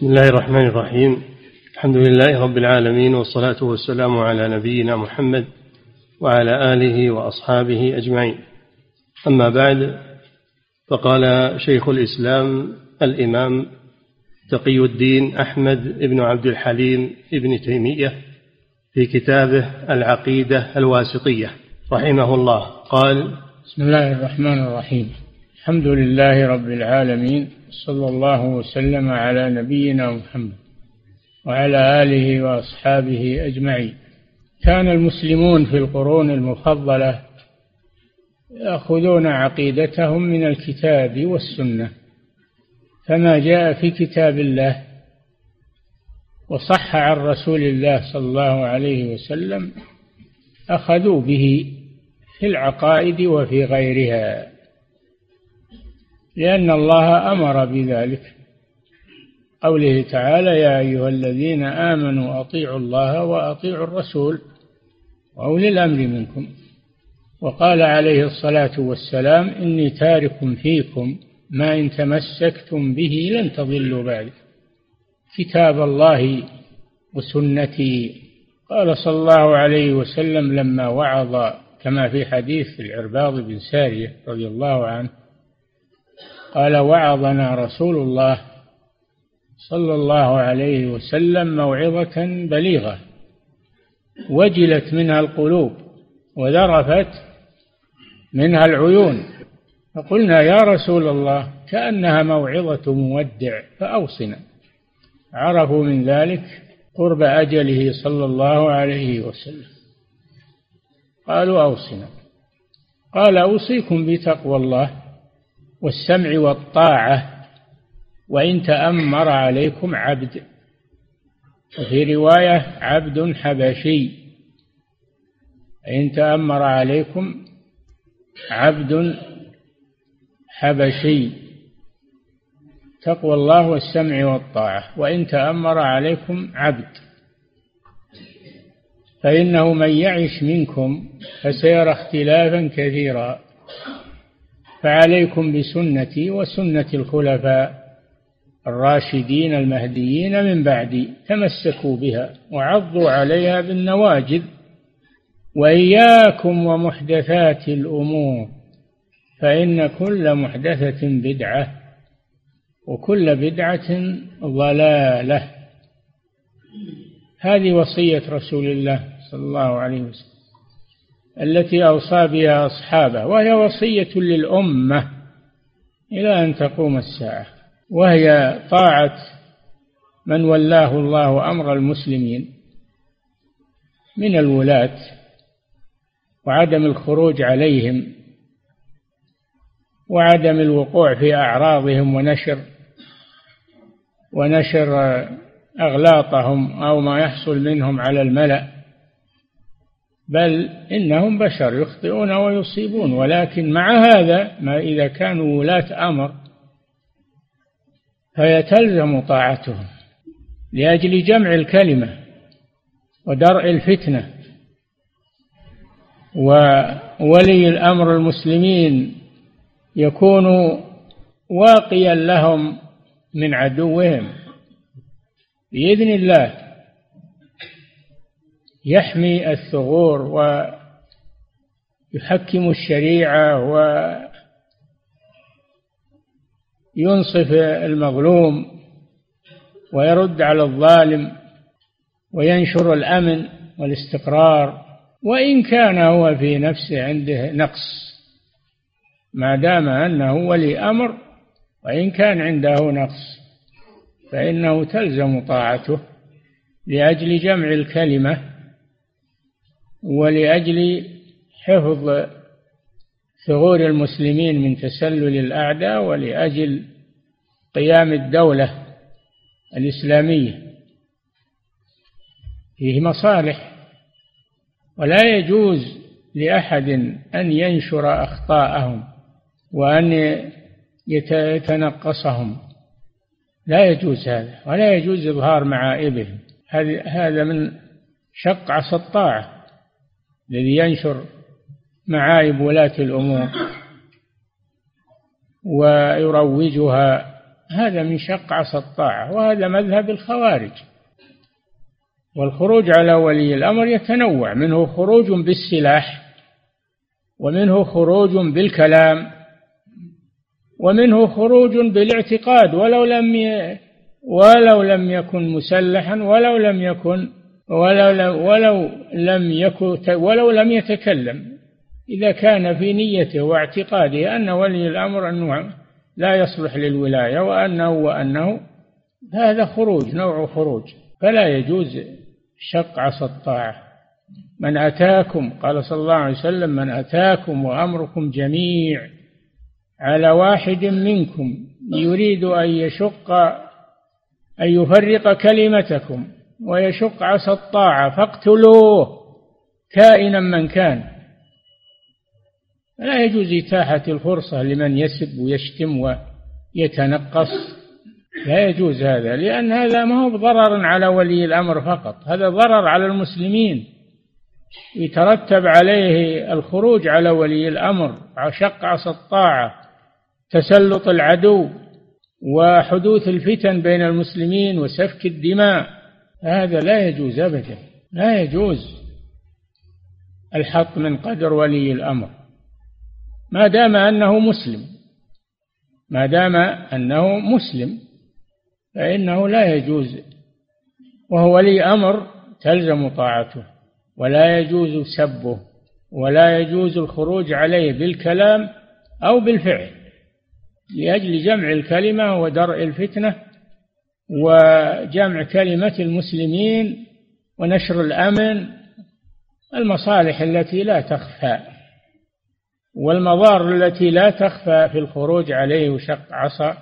بسم الله الرحمن الرحيم. الحمد لله رب العالمين والصلاة والسلام على نبينا محمد وعلى آله وأصحابه أجمعين. أما بعد فقال شيخ الإسلام الإمام تقي الدين أحمد بن عبد الحليم بن تيمية في كتابه العقيدة الواسطية رحمه الله. قال بسم الله الرحمن الرحيم. الحمد لله رب العالمين صلى الله وسلم على نبينا محمد وعلى آله وأصحابه أجمعين. كان المسلمون في القرون المفضلة يأخذون عقيدتهم من الكتاب والسنة فما جاء في كتاب الله وصح عن رسول الله صلى الله عليه وسلم أخذوا به في العقائد وفي غيرها. لأن الله أمر بذلك. قوله تعالى يا أيها الذين آمنوا أطيعوا الله وأطيعوا الرسول وأولي الأمر منكم. وقال عليه الصلاة والسلام إني تارك فيكم ما إن تمسكتم به لن تضلوا بعد. كتاب الله وسنتي. قال صلى الله عليه وسلم لما وعظ كما في حديث العرباض بن سارية رضي الله عنه قال وعظنا رسول الله صلى الله عليه وسلم موعظة بليغة وجلت منها القلوب وذرفت منها العيون. فقلنا يا رسول الله كأنها موعظة مودع فأوصنا. عرفوا من ذلك قرب أجله صلى الله عليه وسلم. قالوا أوصنا. قال أوصيكم بتقوى الله. والسمع والطاعة وإن تأمر عليكم عبد. وفي رواية عبد حبشي إن تأمر عليكم عبد حبشي. تقوى الله والسمع والطاعة وإن تأمر عليكم عبد. فإنه من يعش منكم فسيرى اختلافا كثيرا. فعليكم بسنتي وسنة الخلفاء الراشدين المهديين من بعدي تمسكوا بها وعضوا عليها بالنواجذ وإياكم ومحدثات الأمور فإن كل محدثة بدعة وكل بدعة ضلالة. هذه وصية رسول الله صلى الله عليه وسلم. التي أوصى بها أصحابه وهي وصية للأمة إلى أن تقوم الساعة وهي طاعة من ولاه الله أمر المسلمين من الولاة وعدم الخروج عليهم وعدم الوقوع في أعراضهم ونشر ونشر أغلاطهم أو ما يحصل منهم على الملأ. بل إنهم بشر يخطئون ويصيبون ولكن مع هذا ما إذا كانوا ولاة أمر فيتلزم طاعتهم لأجل جمع الكلمة ودرء الفتنة. وولي الأمر المسلمين يكون واقيا لهم من عدوهم بإذن الله يحمي الثغور ويحكم الشريعة وينصف المظلوم ويرد على الظالم وينشر الأمن والاستقرار وإن كان هو في نفسه عنده نقص ما دام أنه ولي أمر وإن كان عنده نقص فإنه تلزم طاعته لأجل جمع الكلمة ولأجل حفظ ثغور المسلمين من تسلل الأعداء ولأجل قيام الدولة الإسلامية. فيه مصالح ولا يجوز لأحد أن ينشر أخطاءهم وأن يتنقصهم. لا يجوز هذا ولا يجوز إظهار معائبهم. هذا من شق عصا الطاعة. الذي ينشر معايب ولاة الأمور ويروجها هذا من شق عصا الطاعة وهذا مذهب الخوارج والخروج على ولي الأمر يتنوع منه خروج بالسلاح ومنه خروج بالكلام ومنه خروج بالاعتقاد ولو لم. ولو لم يكن مسلحا ولو لم يكن ولو ولو لم يكن ولو لم يتكلم. إذا كان في نيته واعتقاده أن ولي الأمر أنه لا يصلح للولاية وأنه وأنه هذا خروج نوع خروج. فلا يجوز شق عصا الطاعة. من أتاكم قال صلى الله عليه وسلم من أتاكم وأمركم جميع على واحد منكم يريد أن يشق أن يفرق كلمتكم. ويشق عصا الطاعة فاقتلوه كائنا من كان. لا يجوز إتاحة الفرصة لمن يسب ويشتم ويتنقص. لا يجوز هذا لأن هذا ما هو ضرر على ولي الأمر فقط هذا ضرر على المسلمين. يترتب عليه الخروج على ولي الأمر شق عصا الطاعة تسلط العدو وحدوث الفتن بين المسلمين وسفك الدماء. هذا لا يجوز أبدا لا يجوز الحط من قدر ولي الأمر. ما دام أنه مسلم ما دام أنه مسلم فإنه لا يجوز وهو ولي أمر تلزم طاعته ولا يجوز سبه ولا يجوز الخروج عليه بالكلام أو بالفعل لأجل جمع الكلمة ودرء الفتنة وجمع كلمة المسلمين ونشر الأمن المصالح التي لا تخفى والمضار التي لا تخفى في الخروج عليه وشق عصا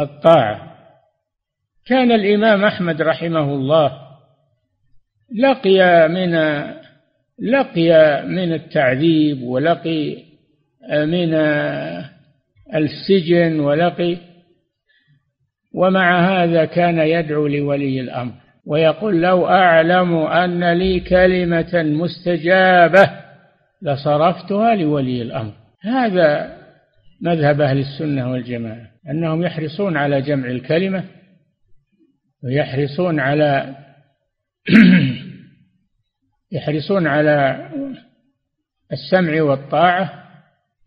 الطاعة. كان الإمام أحمد رحمه الله لقي من لقي من التعذيب ولقي من السجن ولقي ومع هذا كان يدعو لولي الأمر ويقول لو أعلم أن لي كلمة مستجابة لصرفتها لولي الأمر. هذا مذهب أهل السنة والجماعة أنهم يحرصون على جمع الكلمة ويحرصون على يحرصون على السمع والطاعة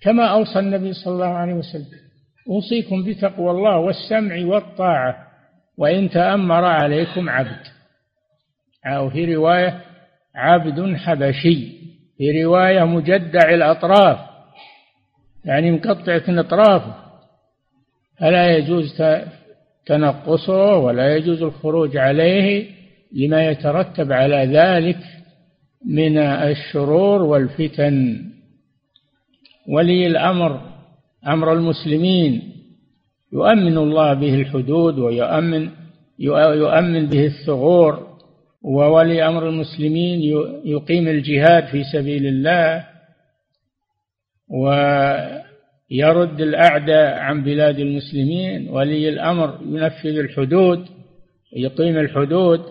كما أوصى النبي صلى الله عليه وسلم. أوصيكم بتقوى الله والسمع والطاعة وإن تأمر عليكم عبد. أو في رواية عبد حبشي. في رواية مجدع الأطراف. يعني مقطعة الأطراف فلا يجوز تنقصه ولا يجوز الخروج عليه لما يترتب على ذلك من الشرور والفتن. ولي الأمر أمر المسلمين. يؤمن الله به الحدود ويؤمن يؤمن به الثغور. وولي أمر المسلمين يقيم الجهاد في سبيل الله. ويرد الأعداء عن بلاد المسلمين. ولي الأمر ينفذ الحدود يقيم الحدود.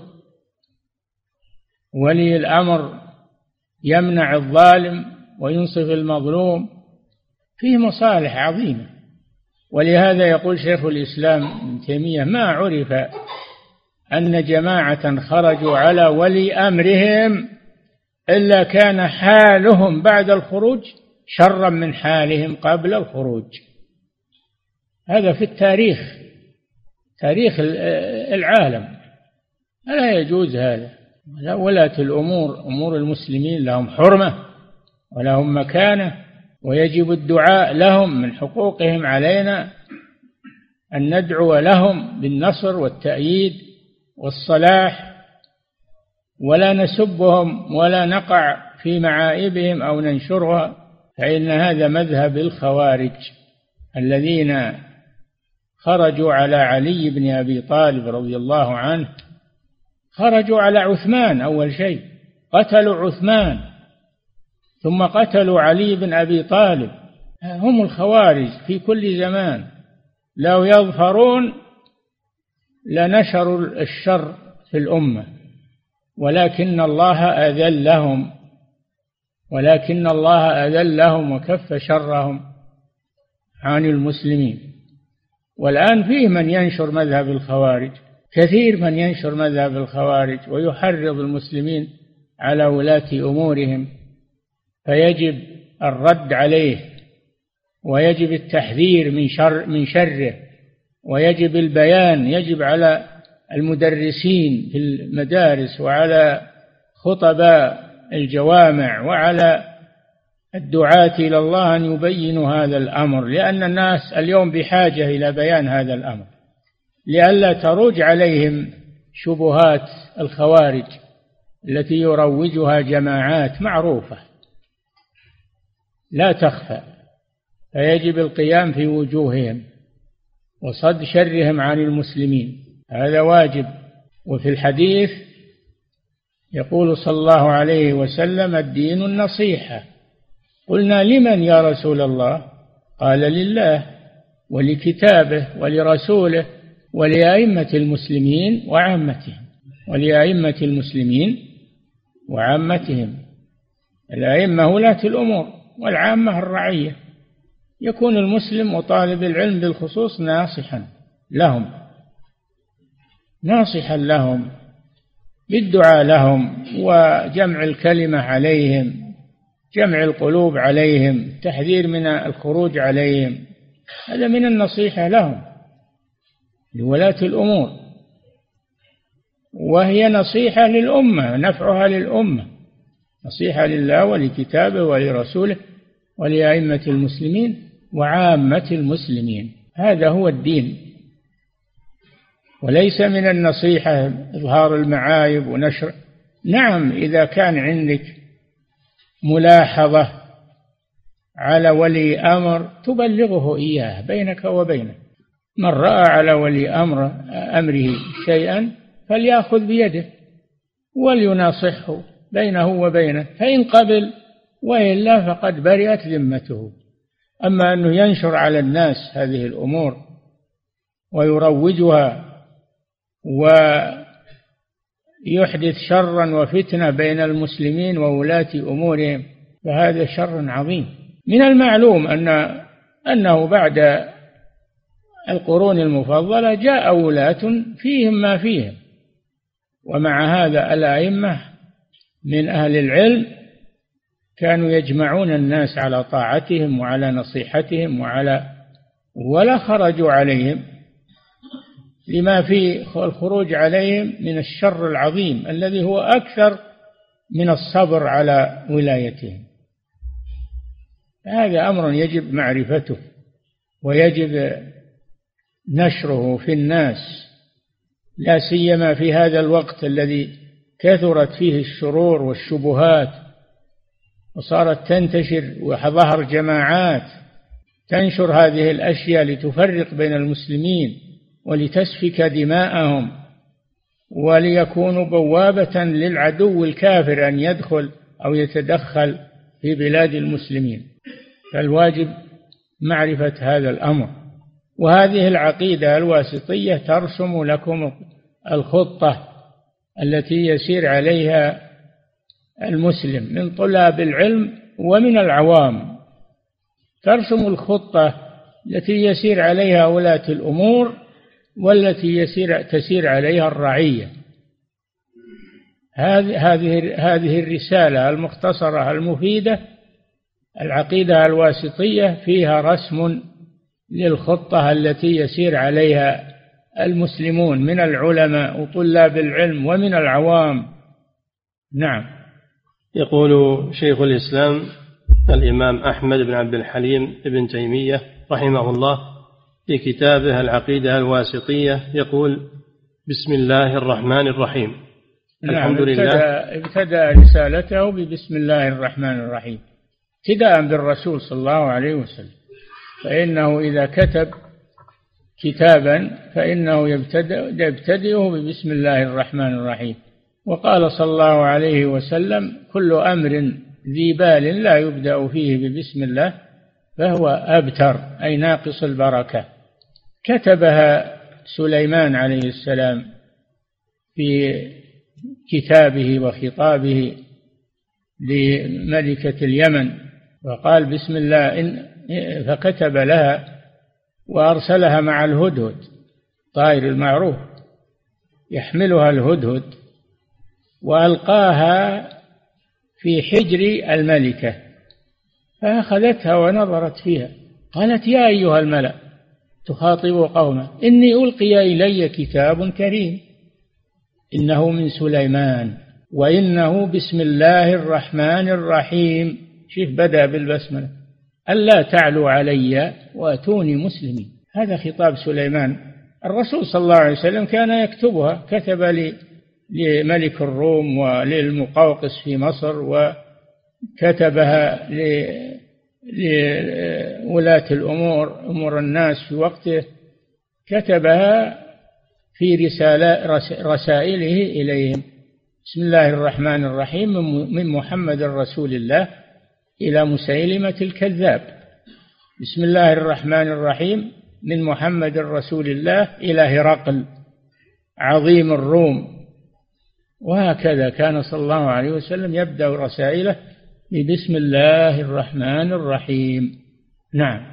ولي الأمر يمنع الظالم وينصف المظلوم. فيه مصالح عظيمة. ولهذا يقول شيخ الإسلام ابن تيمية ما عرف أن جماعة خرجوا على ولي أمرهم إلا كان حالهم بعد الخروج شرا من حالهم قبل الخروج. هذا في التاريخ تاريخ العالم. لا يجوز هذا. ولاة الأمور أمور المسلمين لهم حرمة ولهم مكانة. ويجب الدعاء لهم من حقوقهم علينا أن ندعو لهم بالنصر والتأييد والصلاح ولا نسبهم ولا نقع في معائبهم أو ننشرها فإن هذا مذهب الخوارج الذين خرجوا على علي بن أبي طالب رضي الله عنه. خرجوا على عثمان أول شيء. قتلوا عثمان. ثم قتلوا علي بن أبي طالب. هم الخوارج في كل زمان. لو يظفرون لنشروا الشر في الأمة. ولكن الله أذلهم. ولكن الله أذلهم وكف شرهم عن المسلمين. والآن فيه من ينشر مذهب الخوارج. كثير من ينشر مذهب الخوارج ويحرض المسلمين على ولاة أمورهم. فيجب الرد عليه ويجب التحذير من شر من شره ويجب البيان يجب على المدرسين في المدارس وعلى خطباء الجوامع وعلى الدعاة إلى الله أن يبينوا هذا الأمر لأن الناس اليوم بحاجة إلى بيان هذا الأمر لئلا تروج عليهم شبهات الخوارج التي يروجها جماعات معروفة. لا تخفى فيجب القيام في وجوههم وصد شرهم عن المسلمين. هذا واجب. وفي الحديث يقول صلى الله عليه وسلم الدين النصيحة. قلنا لمن يا رسول الله؟ قال لله ولكتابه ولرسوله ولأئمة المسلمين وعامتهم ولأئمة المسلمين وعامتهم. الأئمة ولاة الأمور. والعامة الرعية. يكون المسلم وطالب العلم بالخصوص ناصحا لهم. ناصحا لهم بالدعاء لهم وجمع الكلمة عليهم جمع القلوب عليهم التحذير من الخروج عليهم. هذا من النصيحة لهم لولاة الأمور. وهي نصيحة للأمة نفعها للأمة. نصيحة لله ولكتابه ولرسوله ولأئمة المسلمين وعامة المسلمين. هذا هو الدين. وليس من النصيحة إظهار المعايب ونشر. نعم إذا كان عندك ملاحظة على ولي أمر تبلغه إياه بينك وبينه. من رأى على ولي أمر أمره شيئا فليأخذ بيده وليناصحه. بينه وبينه فإن قبل وإلا فقد برئت ذمته. أما أنه ينشر على الناس هذه الأمور ويروجها ويحدث شرا وفتنة بين المسلمين وولاة أمورهم فهذا شر عظيم. من المعلوم أن أنه بعد القرون المفضلة جاء ولاة فيهم ما فيهم ومع هذا الأئمة من أهل العلم كانوا يجمعون الناس على طاعتهم وعلى نصيحتهم وعلى ولا خرجوا عليهم لما في الخروج عليهم من الشر العظيم الذي هو أكثر من الصبر على ولايتهم. هذا أمر يجب معرفته ويجب نشره في الناس لا سيما في هذا الوقت الذي كثرت فيه الشرور والشبهات وصارت تنتشر وظهر جماعات تنشر هذه الأشياء لتفرق بين المسلمين ولتسفك دماءهم وليكونوا بوابة للعدو الكافر أن يدخل أو يتدخل في بلاد المسلمين. فالواجب معرفة هذا الأمر. وهذه العقيدة الواسطية ترسم لكم الخطة التي يسير عليها المسلم من طلاب العلم ومن العوام. ترسم الخطة التي يسير عليها ولاة الأمور والتي يسير تسير عليها الرعية. هذه هذه الرسالة المختصرة المفيدة العقيدة الواسطية فيها رسم للخطة التي يسير عليها المسلمون من العلماء وطلاب العلم ومن العوام. نعم. يقول شيخ الإسلام الإمام أحمد بن عبد الحليم بن تيمية رحمه الله في كتابه العقيدة الواسطية يقول بسم الله الرحمن الرحيم. نعم الحمد لله. ابتدأ رسالته ببسم الله الرحمن الرحيم. ابتداء بالرسول صلى الله عليه وسلم. فإنه إذا كتب كتابا فإنه يبتدئ يبتدئه ببسم الله الرحمن الرحيم. وقال صلى الله عليه وسلم كل أمر ذي بال لا يبدأ فيه ببسم الله فهو أبتر أي ناقص البركة. كتبها سليمان عليه السلام في كتابه وخطابه لملكة اليمن وقال بسم الله إن فكتب لها وأرسلها مع الهدهد طائر المعروف. يحملها الهدهد وألقاها في حجر الملكة. فأخذتها ونظرت فيها قالت يا أيها الملأ تخاطب قومه إني ألقي إلي كتاب كريم إنه من سليمان وإنه بسم الله الرحمن الرحيم. شوف بدأ بالبسملة. ألا تعلوا علي وأتوني مسلمين. هذا خطاب سليمان. الرسول صلى الله عليه وسلم كان يكتبها كتب لملك الروم وللمقوقس في مصر وكتبها لولاة الأمور أمور الناس في وقته. كتبها في رسالة رسائله إليهم. بسم الله الرحمن الرحيم. من محمد رسول الله. إلى مسيلمة الكذاب. بسم الله الرحمن الرحيم. من محمد رسول الله إلى هرقل. عظيم الروم. وهكذا كان صلى الله عليه وسلم يبدأ رسائله ببسم الله الرحمن الرحيم. نعم.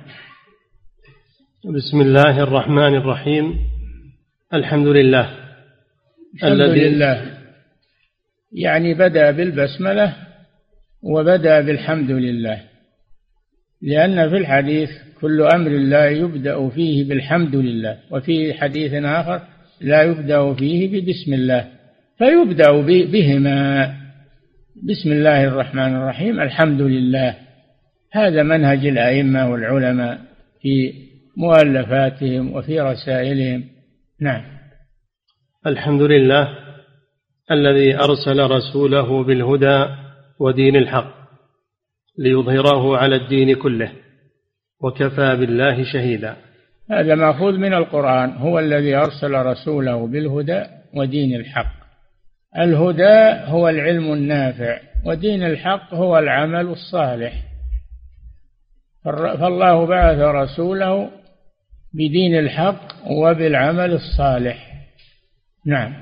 بسم الله الرحمن الرحيم. الحمد لله. الحمد لله. يعني بدأ بالبسملة وبدأ بالحمد لله. لأن في الحديث كل أمر لا يبدأ فيه بالحمد لله وفي حديث آخر لا يبدأ فيه ببسم الله فيبدأ بهما. بسم الله الرحمن الرحيم الحمد لله. هذا منهج الأئمة والعلماء في مؤلفاتهم وفي رسائلهم. نعم. الحمد لله الذي أرسل رسوله بالهدى ودين الحق ليظهره على الدين كله وكفى بالله شهيدا. هذا مأخوذ من القرآن هو الذي أرسل رسوله بالهدى ودين الحق. الهدى هو العلم النافع ودين الحق هو العمل الصالح. فالله بعث رسوله بدين الحق وبالعمل الصالح. نعم.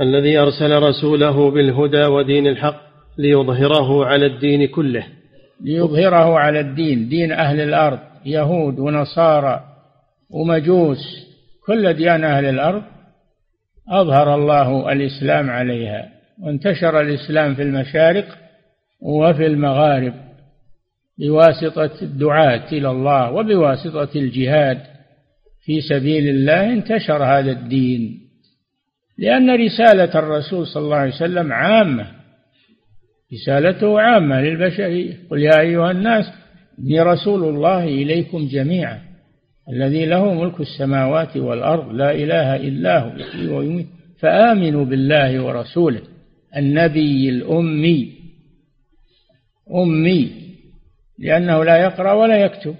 الذي أرسل رسوله بالهدى ودين الحق ليظهره على الدين كله. ليظهره على الدين دين أهل الأرض يهود ونصارى ومجوس كل ديان أهل الأرض. أظهر الله الإسلام عليها وانتشر الإسلام في المشارق وفي المغارب بواسطة الدعاة إلى الله وبواسطة الجهاد. في سبيل الله انتشر هذا الدين لأن رسالة الرسول صلى الله عليه وسلم عامة. رسالته عامة للبشرية. قل يا أيها الناس إني رسول الله إليكم جميعا الذي له ملك السماوات والأرض لا إله إلا هو يحيي ويميت فآمنوا بالله ورسوله. النبي الأمي أمي لأنه لا يقرأ ولا يكتب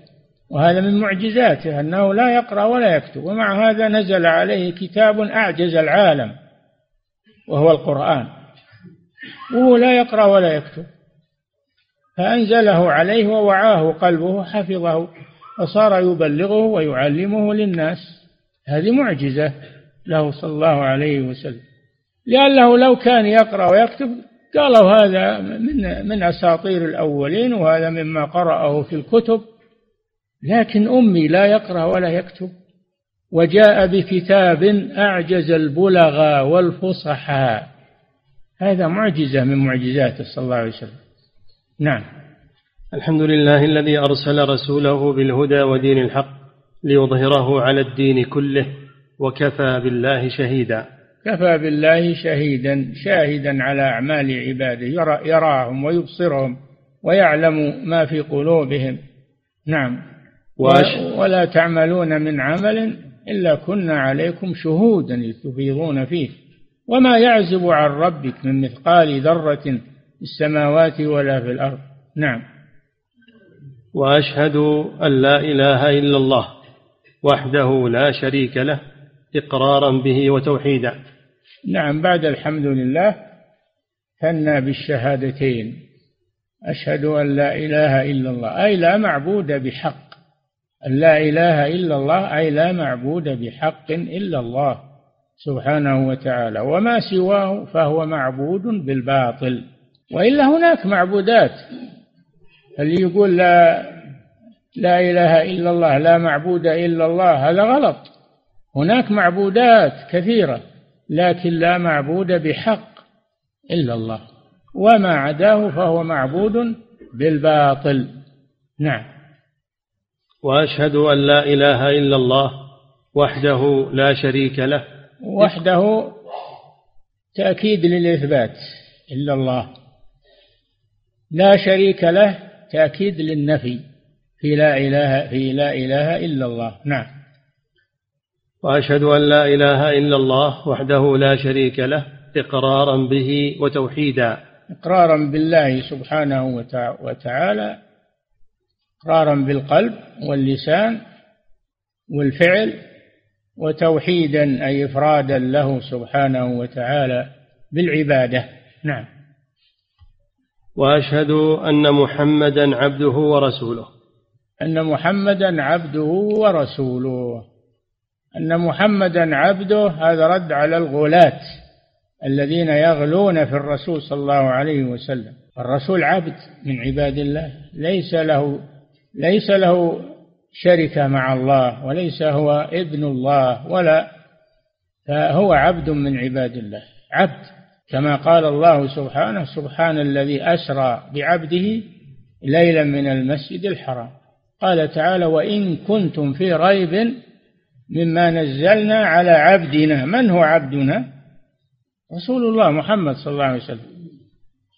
وهذا من معجزاته أنه لا يقرأ ولا يكتب ومع هذا نزل عليه كتاب أعجز العالم وهو القرآن. وهو لا يقرأ ولا يكتب. فأنزله عليه ووعاه قلبه حفظه فصار يبلغه ويعلمه للناس. هذه معجزة له صلى الله عليه وسلم. لأنه لو كان يقرأ ويكتب قالوا هذا من من أساطير الأولين وهذا مما قرأه في الكتب. لكن أمي لا يقرأ ولا يكتب. وجاء بكتاب أعجز البلغاء والفصحاء. هذا معجزة من معجزاته صلى الله عليه وسلم. نعم. الحمد لله الذي أرسل رسوله بالهدى ودين الحق ليظهره على الدين كله وكفى بالله شهيدا. كفى بالله شهيدا شاهدا على أعمال عباده يرى يراهم ويبصرهم ويعلم ما في قلوبهم. نعم. ولا تعملون من عمل إلا كنا عليكم شهودا تفيضون فيه. وما يعزب عن ربك من مثقال ذرة في السماوات ولا في الأرض. نعم. وأشهد أن لا إله إلا الله وحده لا شريك له إقرارا به وتوحيدا. نعم. بعد الحمد لله ثنى بالشهادتين. أشهد أن لا إله إلا الله أي لا معبود بحق. أن لا إله إلا الله أي لا معبود بحق إلا الله. سبحانه وتعالى. وما سواه فهو معبود بالباطل. وإلا هناك معبودات. اللي يقول لا لا إله إلا الله لا معبود إلا الله هذا غلط. هناك معبودات كثيرة لكن لا معبود بحق إلا الله. وما عداه فهو معبود بالباطل. نعم. وأشهد أن لا إله إلا الله وحده لا شريك له وحده تأكيد للإثبات إلا الله. لا شريك له تأكيد للنفي. في لا إله في لا إله إلا الله. نعم. وأشهد أن لا إله إلا الله وحده لا شريك له إقرارا به وتوحيدا. إقرارا بالله سبحانه وتعالى إقرارا بالقلب واللسان والفعل وتوحيدا أي إفرادا له سبحانه وتعالى بالعبادة. نعم. وأشهد أن محمدا عبده ورسوله. أن محمدا عبده ورسوله. أن محمدا عبده هذا رد على الغلاة الذين يغلون في الرسول صلى الله عليه وسلم. الرسول عبد من عباد الله ليس له ليس له شركة مع الله وليس هو ابن الله ولا فهو عبد من عباد الله. عبد كما قال الله سبحانه سبحان الذي أسرى بعبده ليلا من المسجد الحرام. قال تعالى وإن كنتم في ريب مما نزلنا على عبدنا. من هو عبدنا؟ رسول الله محمد صلى الله عليه وسلم.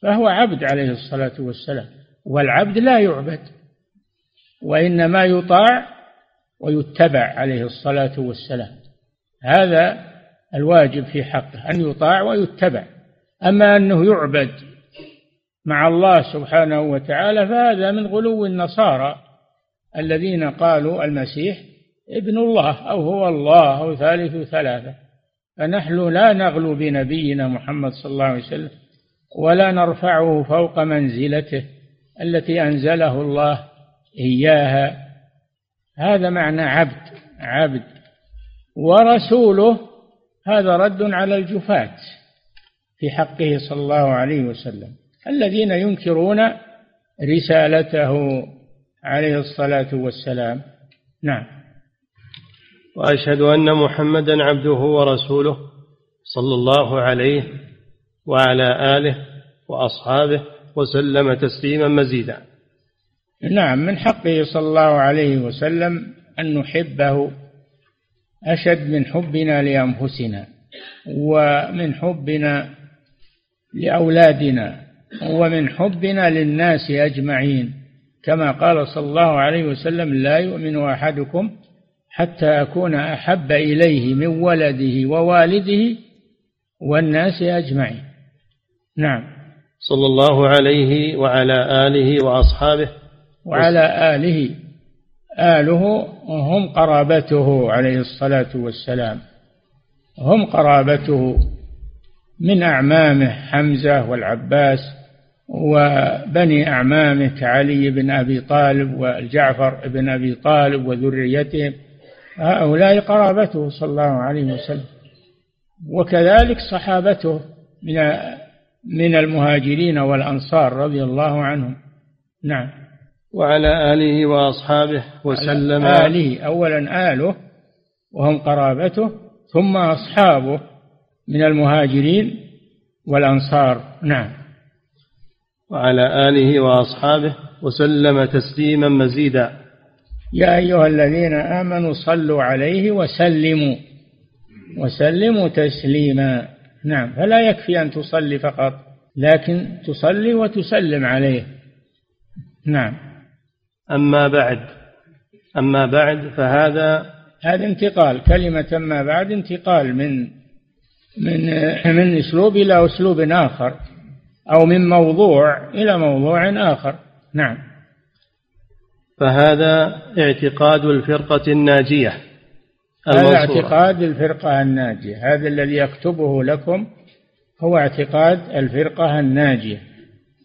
فهو عبد عليه الصلاة والسلام. والعبد لا يعبد. وإنما يطاع ويتبع عليه الصلاة والسلام. هذا الواجب في حقه أن يطاع ويتبع. أما أنه يعبد مع الله سبحانه وتعالى فهذا من غلو النصارى الذين قالوا المسيح ابن الله أو هو الله أو ثالث ثلاثة. فنحن لا نغلو بنبينا محمد صلى الله عليه وسلم ولا نرفعه فوق منزلته التي أنزله الله إياها. هذا معنى عبد عبد. ورسوله هذا رد على الجفاة في حقه صلى الله عليه وسلم. الذين ينكرون رسالته عليه الصلاة والسلام. نعم. وأشهد أن محمدا عبده ورسوله صلى الله عليه وعلى آله وأصحابه وسلم تسليما مزيدا. نعم من حقه صلى الله عليه وسلم أن نحبه أشد من حبنا لأنفسنا ومن حبنا لأولادنا ومن حبنا للناس أجمعين. كما قال صلى الله عليه وسلم لا يؤمن أحدكم حتى أكون أحب إليه من ولده ووالده والناس أجمعين. نعم. صلى الله عليه وعلى آله وأصحابه. وعلى آله آله هم قرابته عليه الصلاة والسلام. هم قرابته من أعمامه حمزة والعباس وبني أعمامه كعلي بن أبي طالب والجعفر بن أبي طالب وذريتهم هؤلاء قرابته صلى الله عليه وسلم. وكذلك صحابته من من المهاجرين والأنصار رضي الله عنهم. نعم. وعلى آله وأصحابه وسلم. آله أولا آله وهم قرابته ثم أصحابه من المهاجرين والأنصار. نعم. وعلى آله وأصحابه وسلم تسليما مزيدا. يا أيها الذين آمنوا صلوا عليه وسلموا. وسلموا تسليما. نعم. فلا يكفي أن تصلي فقط لكن تصلي وتسلم عليه. نعم. أما بعد أما بعد فهذا هذا انتقال كلمة أما بعد انتقال من من من أسلوب إلى أسلوب آخر أو من موضوع إلى موضوع آخر. نعم. فهذا اعتقاد الفرقة الناجية هذا اعتقاد الفرقة الناجية. هذا الذي يكتبه لكم هو اعتقاد الفرقة الناجية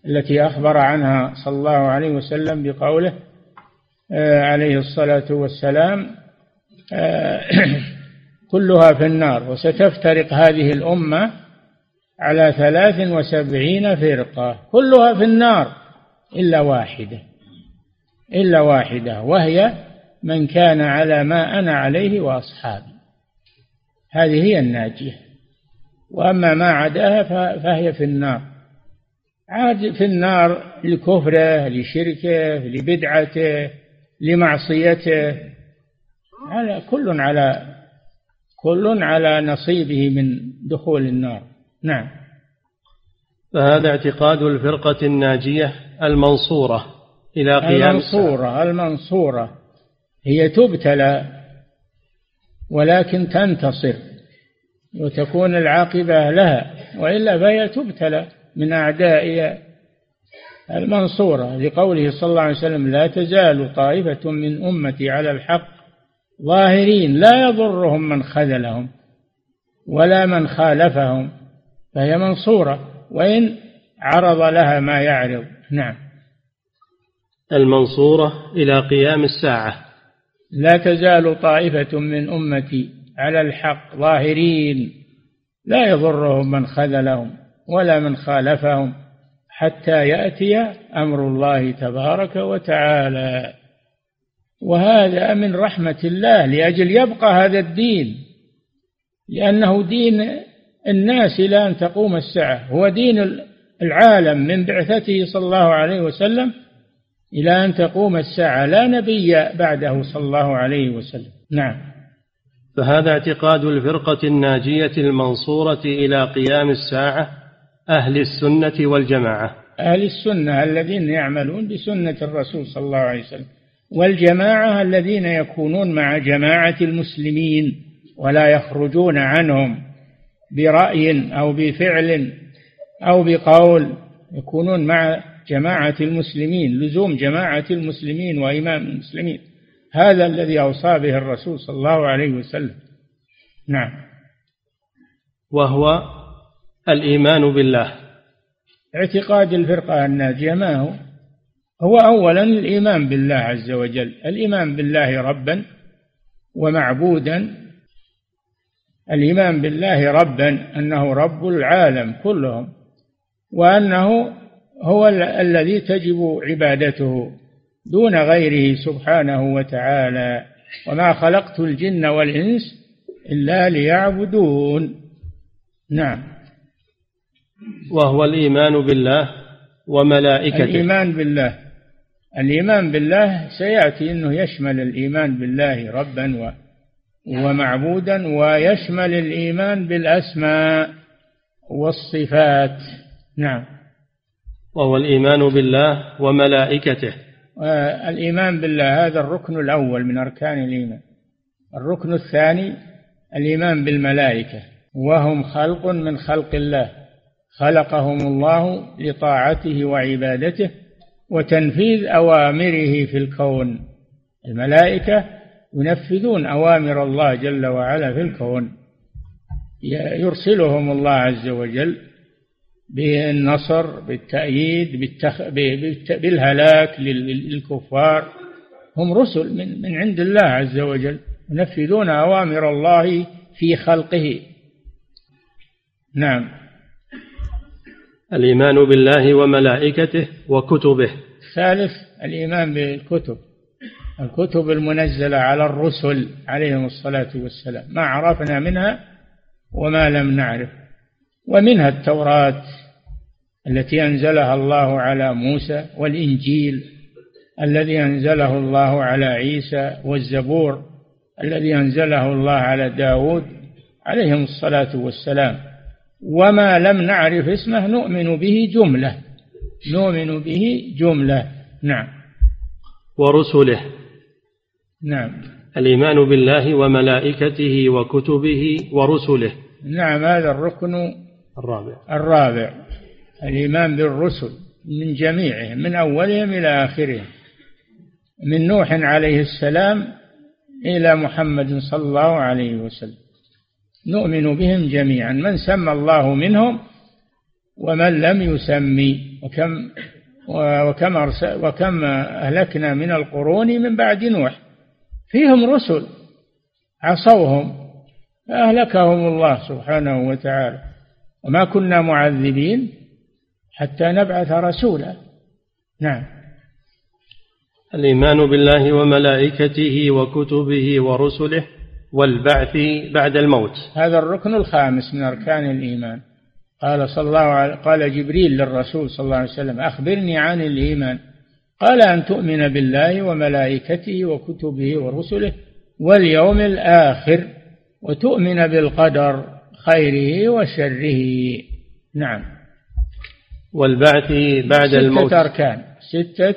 التي أخبر عنها صلى الله عليه وسلم بقوله عليه الصلاة والسلام آه، كلها في النار. وستفترق هذه الأمة على ثلاث وسبعين فرقة. كلها في النار إلا واحدة إلا واحدة وهي من كان على ما أنا عليه وأصحابي. هذه هي الناجية. وأما ما عداها فهي في النار. عاد في النار لكفره لشركه لبدعته لمعصيته. على كل على كل على نصيبه من دخول النار. نعم. فهذا اعتقاد الفرقة الناجية المنصورة إلى قيام المنصورة المنصورة. هي تبتلى ولكن تنتصر وتكون العاقبة لها وإلا فهي تبتلى من أعداء المنصورة لقوله صلى الله عليه وسلم لا تزال طائفة من أمتي على الحق ظاهرين لا يضرهم من خذلهم ولا من خالفهم فهي منصورة وإن عرض لها ما يعرض. نعم. المنصورة إلى قيام الساعة. لا تزال طائفة من أمتي على الحق ظاهرين لا يضرهم من خذلهم ولا من خالفهم. حتى يأتي أمر الله تبارك وتعالى. وهذا من رحمة الله لأجل يبقى هذا الدين لأنه دين الناس إلى أن تقوم الساعة. هو دين العالم من بعثته صلى الله عليه وسلم إلى أن تقوم الساعة. لا نبي بعده صلى الله عليه وسلم. نعم. فهذا اعتقاد الفرقة الناجية المنصورة إلى قيام الساعة أهل السنة والجماعة. أهل السنة الذين يعملون بسنة الرسول صلى الله عليه وسلم والجماعة الذين يكونون مع جماعة المسلمين ولا يخرجون عنهم برأي أو بفعل أو بقول يكونون مع جماعة المسلمين لزوم جماعة المسلمين وإمام المسلمين. هذا الذي أوصى به الرسول صلى الله عليه وسلم. نعم. وهو الإيمان بالله. اعتقاد الفرقة الناجية ما هو؟ هو أولا الإيمان بالله عز وجل. الإيمان بالله ربا ومعبودا. الإيمان بالله ربا أنه رب العالم كلهم وأنه هو الذي تجب عبادته دون غيره سبحانه وتعالى. وما خلقت الجن والإنس إلا ليعبدون. نعم. وهو الإيمان بالله وملائكته. الإيمان بالله. الإيمان بالله سيأتي أنه يشمل الإيمان بالله ربا ومعبودا ويشمل الإيمان بالأسماء والصفات. نعم. وهو الإيمان بالله وملائكته. الإيمان بالله هذا الركن الأول من أركان الإيمان. الركن الثاني الإيمان بالملائكة. وهم خلق من خلق الله. خلقهم الله لطاعته وعبادته وتنفيذ أوامره في الكون. الملائكة ينفذون أوامر الله جل وعلا في الكون. يرسلهم الله عز وجل بالنصر بالتأييد بالتخ... بالهلاك للكفار. هم رسل من, من عند الله عز وجل ينفذون أوامر الله في خلقه. نعم. الإيمان بالله وملائكته وكتبه. ثالث الإيمان بالكتب. الكتب المنزلة على الرسل عليهم الصلاة والسلام. ما عرفنا منها وما لم نعرف. ومنها التوراة التي أنزلها الله على موسى والإنجيل الذي أنزله الله على عيسى والزبور الذي أنزله الله على داود عليهم الصلاة والسلام. وما لم نعرف اسمه نؤمن به جملة. نؤمن به جملة. نعم. ورسله. نعم. الإيمان بالله وملائكته وكتبه ورسله. نعم هذا الركن الرابع. الرابع. الإيمان بالرسل من جميعهم من أولهم إلى آخرهم. من نوح عليه السلام إلى محمد صلى الله عليه وسلم. نؤمن بهم جميعا. من سمى الله منهم ومن لم يسمي وكم وكم وكم أهلكنا من القرون من بعد نوح. فيهم رسل عصوهم فأهلكهم الله سبحانه وتعالى. وما كنا معذبين حتى نبعث رسولا. نعم. الإيمان بالله وملائكته وكتبه ورسله والبعث بعد الموت. هذا الركن الخامس من أركان الإيمان. قال صلى الله عليه قال جبريل للرسول صلى الله عليه وسلم أخبرني عن الإيمان. قال أن تؤمن بالله وملائكته وكتبه ورسله واليوم الآخر وتؤمن بالقدر خيره وشره. نعم. والبعث بعد ستة الموت. ستة أركان. ستة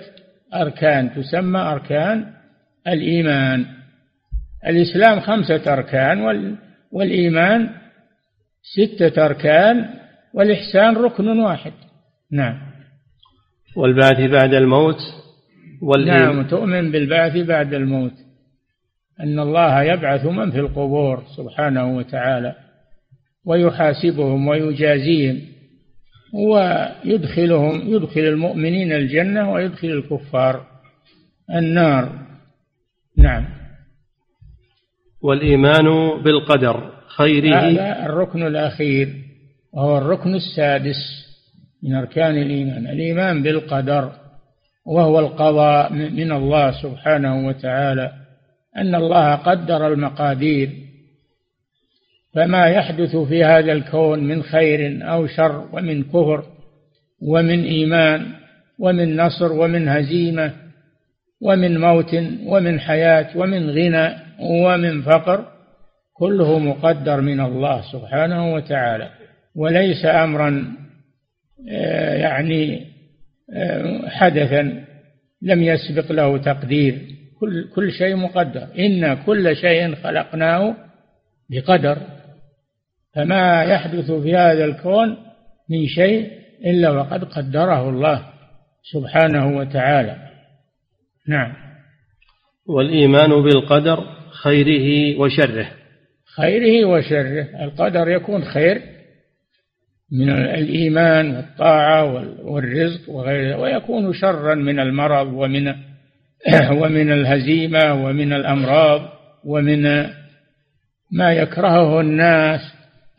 أركان تسمى أركان الإيمان. الإسلام خمسة أركان والإيمان ستة أركان والإحسان ركن واحد. نعم. والبعث بعد الموت والإيمان. نعم تؤمن بالبعث بعد الموت. أن الله يبعث من في القبور سبحانه وتعالى ويحاسبهم ويجازيهم ويدخلهم يدخل المؤمنين الجنة ويدخل الكفار النار. نعم. والإيمان بالقدر خيره. هذا الركن الأخير وهو الركن السادس من أركان الإيمان. الإيمان بالقدر وهو القضاء من الله سبحانه وتعالى. أن الله قدر المقادير. فما يحدث في هذا الكون من خير أو شر ومن كفر ومن إيمان ومن نصر ومن هزيمة ومن موت ومن حياة ومن غنى ومن فقر كله مقدر من الله سبحانه وتعالى وليس أمرا آه، يعني آه، حدثا لم يسبق له تقدير كل كل شيء مقدر. إن كل شيء خلقناه بقدر. فما يحدث في هذا الكون من شيء إلا وقد قدره الله سبحانه وتعالى. نعم. والإيمان بالقدر خيره وشره. خيره وشره. القدر يكون خير من الإيمان والطاعة والرزق وغيره ويكون شرا من المرض ومن ومن الهزيمة ومن الأمراض ومن ما يكرهه الناس.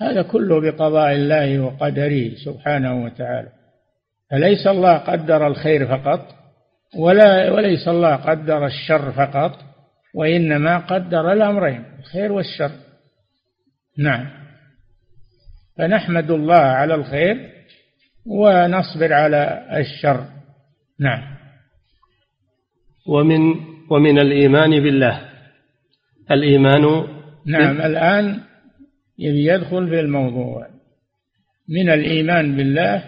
هذا كله بقضاء الله وقدره سبحانه وتعالى. فليس الله قدر الخير فقط ولا وليس الله قدر الشر فقط وإنما قدر الأمرين الخير والشر. نعم. فنحمد الله على الخير ونصبر على الشر. نعم. ومن ومن الإيمان بالله. الإيمان نعم. الآن يدخل في الموضوع. من الإيمان بالله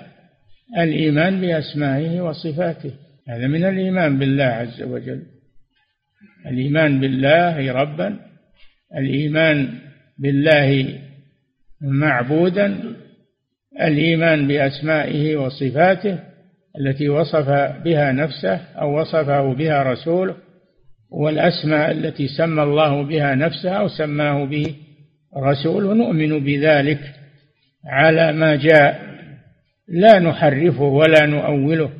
الإيمان بأسمائه وصفاته. هذا من الإيمان بالله عز وجل. الإيمان بالله ربا الإيمان بالله معبودا الإيمان بأسمائه وصفاته التي وصف بها نفسه أو وصفه بها رسوله والأسماء التي سمى الله بها نفسه أو سماه به رسوله نؤمن بذلك على ما جاء. لا نحرفه ولا نؤوله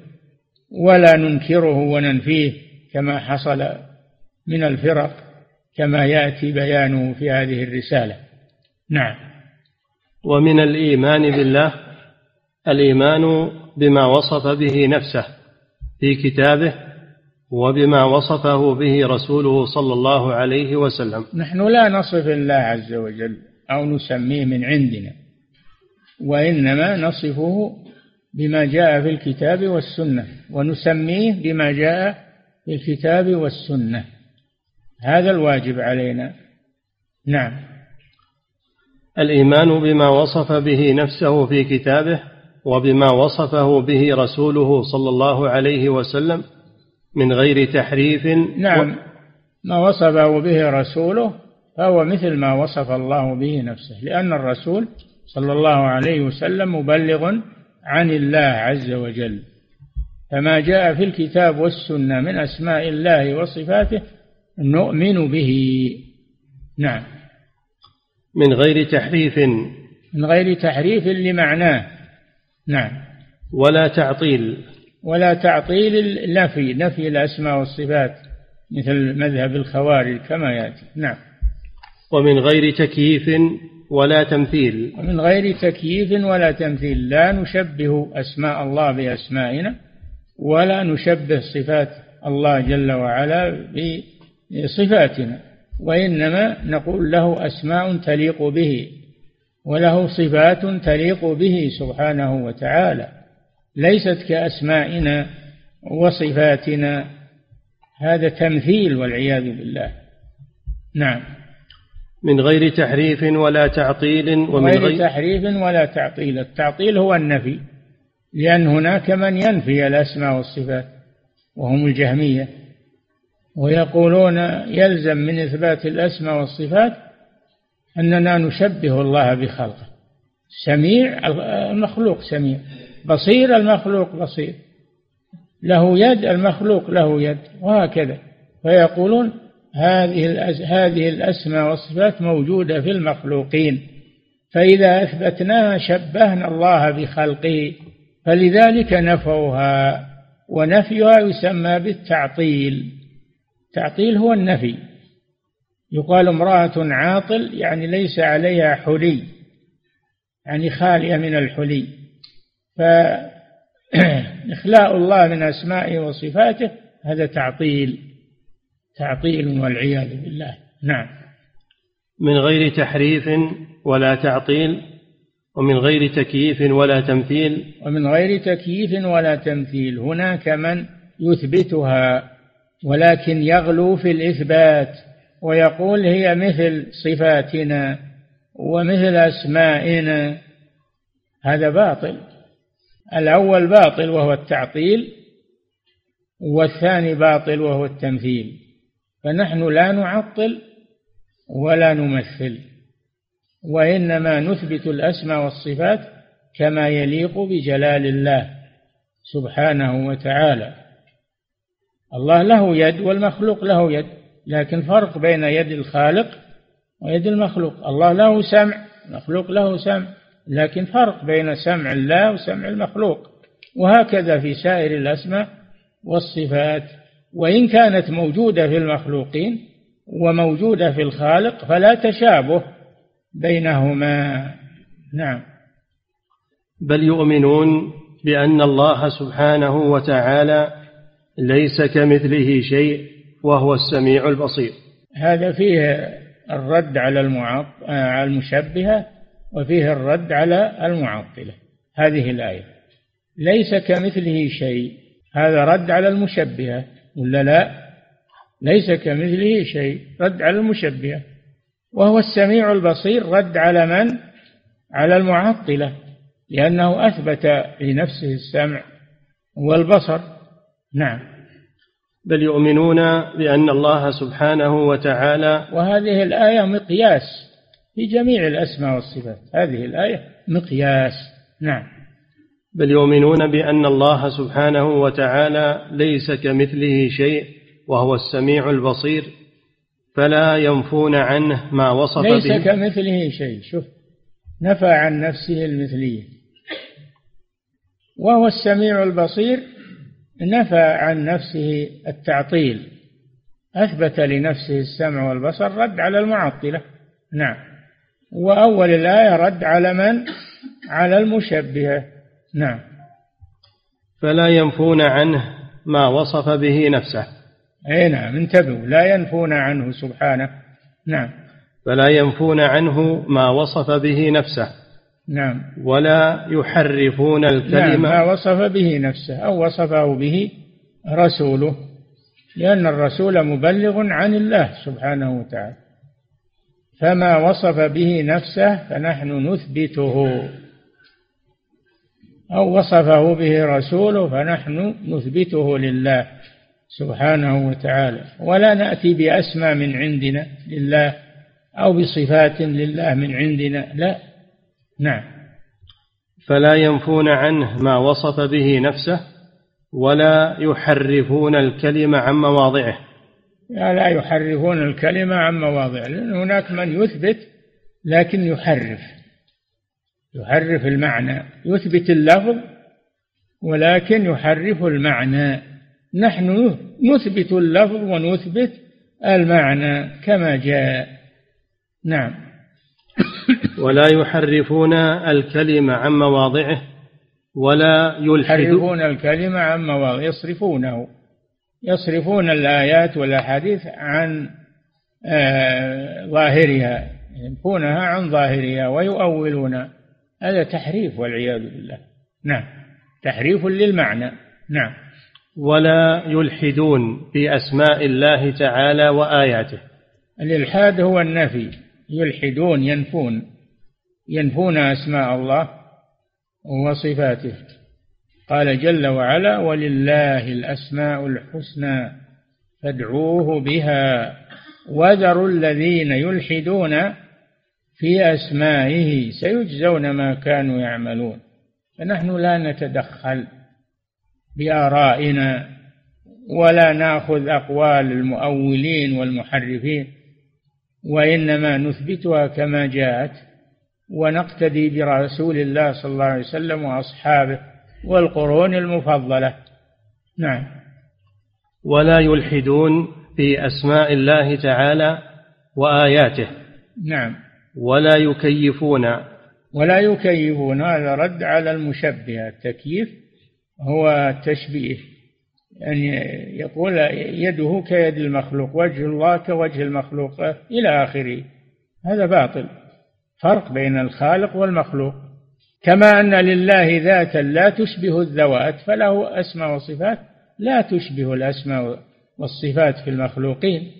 ولا ننكره وننفيه كما حصل من الفرق كما يأتي بيانه في هذه الرسالة. نعم. ومن الإيمان بالله الإيمان بما وصف به نفسه في كتابه وبما وصفه به رسوله صلى الله عليه وسلم. نحن لا نصف الله عز وجل أو نسميه من عندنا وإنما نصفه بما جاء في الكتاب والسنة ونسميه بما جاء في الكتاب والسنة. هذا الواجب علينا. نعم. الإيمان بما وصف به نفسه في كتابه وبما وصفه به رسوله صلى الله عليه وسلم من غير تحريف. نعم. ما وصفه به رسوله فهو مثل ما وصف الله به نفسه لأن الرسول صلى الله عليه وسلم مبلغ عن الله عز وجل. فما جاء في الكتاب والسنة من أسماء الله وصفاته نؤمن به. نعم. من غير تحريف. من غير تحريف لمعناه. نعم. ولا تعطيل. ولا تعطيل النفي. نفي الأسماء والصفات. مثل مذهب الخوارج كما يأتي. نعم. ومن غير تكييف ولا تمثيل. ومن غير تكييف ولا تمثيل. لا نشبه أسماء الله بأسمائنا ولا نشبه صفات الله جل وعلا بصفاتنا وإنما نقول له أسماء تليق به وله صفات تليق به سبحانه وتعالى ليست كأسمائنا وصفاتنا. هذا تمثيل والعياذ بالله. نعم. من غير تحريف ولا تعطيل ومن غير, غير تحريف ولا تعطيل. التعطيل هو النفي لأن هناك من ينفي الأسماء والصفات وهم الجهمية. ويقولون يلزم من إثبات الأسماء والصفات أننا نشبه الله بخلقه. سميع المخلوق سميع. بصير المخلوق بصير. له يد المخلوق له يد وهكذا. فيقولون هذه هذه الأسماء والصفات موجودة في المخلوقين. فإذا أثبتناها شبهنا الله بخلقه فلذلك نفوها ونفيها يسمى بالتعطيل. التعطيل هو النفي. يقال امرأة عاطل يعني ليس عليها حلي يعني خالية من الحلي. فإخلاء الله من أسمائه وصفاته هذا تعطيل تعطيل والعياذ بالله. نعم. من غير تحريف ولا تعطيل ومن غير تكييف ولا تمثيل. ومن غير تكييف ولا تمثيل. هناك من يثبتها. ولكن يغلو في الإثبات ويقول هي مثل صفاتنا ومثل أسمائنا. هذا باطل. الأول باطل وهو التعطيل والثاني باطل وهو التمثيل. فنحن لا نعطل ولا نمثل وإنما نثبت الأسماء والصفات كما يليق بجلال الله سبحانه وتعالى. الله له يد والمخلوق له يد لكن فرق بين يد الخالق ويد المخلوق. الله له سمع المخلوق له سمع لكن فرق بين سمع الله وسمع المخلوق. وهكذا في سائر الأسماء والصفات. وإن كانت موجودة في المخلوقين وموجودة في الخالق فلا تشابه بينهما. نعم. بل يؤمنون بأن الله سبحانه وتعالى ليس كمثله شيء وهو السميع البصير. هذا فيه الرد على على المشبهة وفيه الرد على المعطلة. هذه الآية. ليس كمثله شيء. هذا رد على المشبهة. ولا لا؟ ليس كمثله شيء. رد على المشبهة. وهو السميع البصير. رد على من؟ على المعطلة. لأنه أثبت لنفسه السمع والبصر. نعم. بل يؤمنون بأن الله سبحانه وتعالى وهذه الآية مقياس في جميع الأسماء والصفات. هذه الآية مقياس. نعم. بل يؤمنون بأن الله سبحانه وتعالى ليس كمثله شيء وهو السميع البصير فلا ينفون عنه ما وصف ليس به. ليس كمثله شيء. شوف نفى عن نفسه المثلية. وهو السميع البصير نفى عن نفسه التعطيل. أثبت لنفسه السمع والبصر رد على المعطلة. نعم. وأول الآية رد على من؟ على المشبهة. نعم. فلا ينفون عنه ما وصف به نفسه. أي نعم انتبهوا. لا ينفون عنه سبحانه. نعم. فلا ينفون عنه ما وصف به نفسه. نعم. ولا يحرفون الكلمة. نعم ما وصف به نفسه أو وصفه به رسوله لأن الرسول مبلغ عن الله سبحانه وتعالى. فما وصف به نفسه فنحن نثبته. أو وصفه به رسوله فنحن نثبته لله سبحانه وتعالى. ولا نأتي بأسمى من عندنا لله أو بصفات لله من عندنا لا. نعم. فلا ينفون عنه ما وصف به نفسه ولا يحرفون الكلمة عن مواضعه. لا, يحرفون الكلمة عن مواضعه لأن هناك من يثبت لكن يحرف. يحرف المعنى يثبت اللفظ ولكن يحرف المعنى. نحن نثبت اللفظ ونثبت المعنى كما جاء. نعم. ولا يحرفون الكلمة عن مواضعه ولا يلحدون الكلمة عن مواضعه يصرفونه. يصرفون الآيات والأحاديث عن آه، ظاهرها ينفونها عن ظاهرها ويؤولون. هذا تحريف والعياذ بالله. نعم. تحريف للمعنى. نعم. ولا يلحدون في أسماء الله تعالى وآياته. الإلحاد هو النفي. يلحدون ينفون. ينفون أسماء الله وصفاته. قال جل وعلا ولله الأسماء الحسنى فادعوه بها وذروا الذين يلحدون في أسمائه سيجزون ما كانوا يعملون. فنحن لا نتدخل بآرائنا ولا نأخذ أقوال المؤولين والمحرفين وإنما نثبتها كما جاءت ونقتدي برسول الله صلى الله عليه وسلم وأصحابه والقرون المفضلة. نعم. ولا يلحدون في أسماء الله تعالى وآياته. نعم. ولا يكيفون. ولا يكيفون. هذا رد على المشبهة التكييف هو التشبيه يعني يقول يده كيد المخلوق وجه الله كوجه المخلوق إلى آخره. هذا باطل. فرق بين الخالق والمخلوق. كما أن لله ذاتا لا تشبه الذوات فله أسماء وصفات لا تشبه الأسماء والصفات في المخلوقين.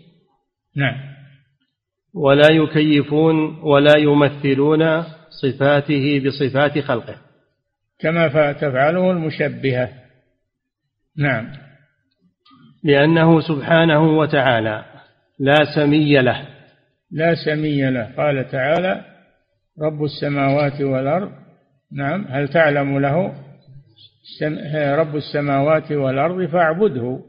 نعم. ولا يكيفون ولا يمثلون صفاته بصفات خلقه. كما تفعله المشبهة. نعم. لأنه سبحانه وتعالى لا سمي له. لا سمي له. قال تعالى رب السماوات والأرض. نعم. هل تعلم له؟ رب السماوات والأرض فاعبده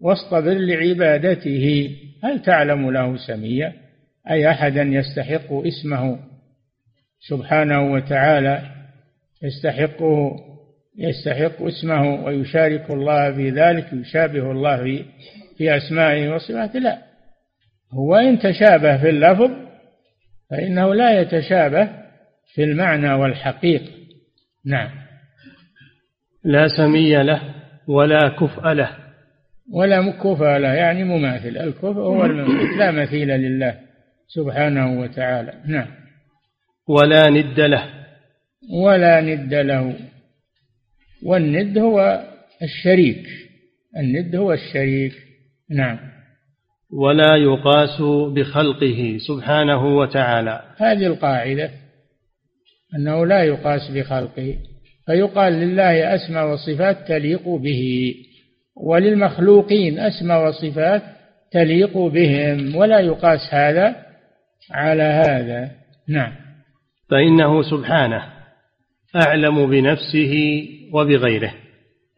واصطبر لعبادته. هل تعلم له سميا؟ أي أحدا يستحق اسمه سبحانه وتعالى يستحقه يستحق اسمه ويشارك الله في ذلك يشابه الله في أسمائه وصفاته؟ لا. هو إن تشابه في اللفظ فإنه لا يتشابه في المعنى والحقيقة نعم. لا سمي له ولا كفء له. ولا كفء له يعني مماثل. الكفء هو المماثل لا مثيل لله سبحانه وتعالى. نعم. ولا ند له. ولا ند له. والند هو الشريك. الند هو الشريك. نعم. ولا يقاس بخلقه سبحانه وتعالى. هذه القاعدة أنه لا يقاس بخلقه فيقال لله أسمى وصفات تليق به وللمخلوقين أسمى وصفات تليق بهم ولا يقاس هذا على هذا. نعم. فإنه سبحانه أعلم بنفسه وبغيره.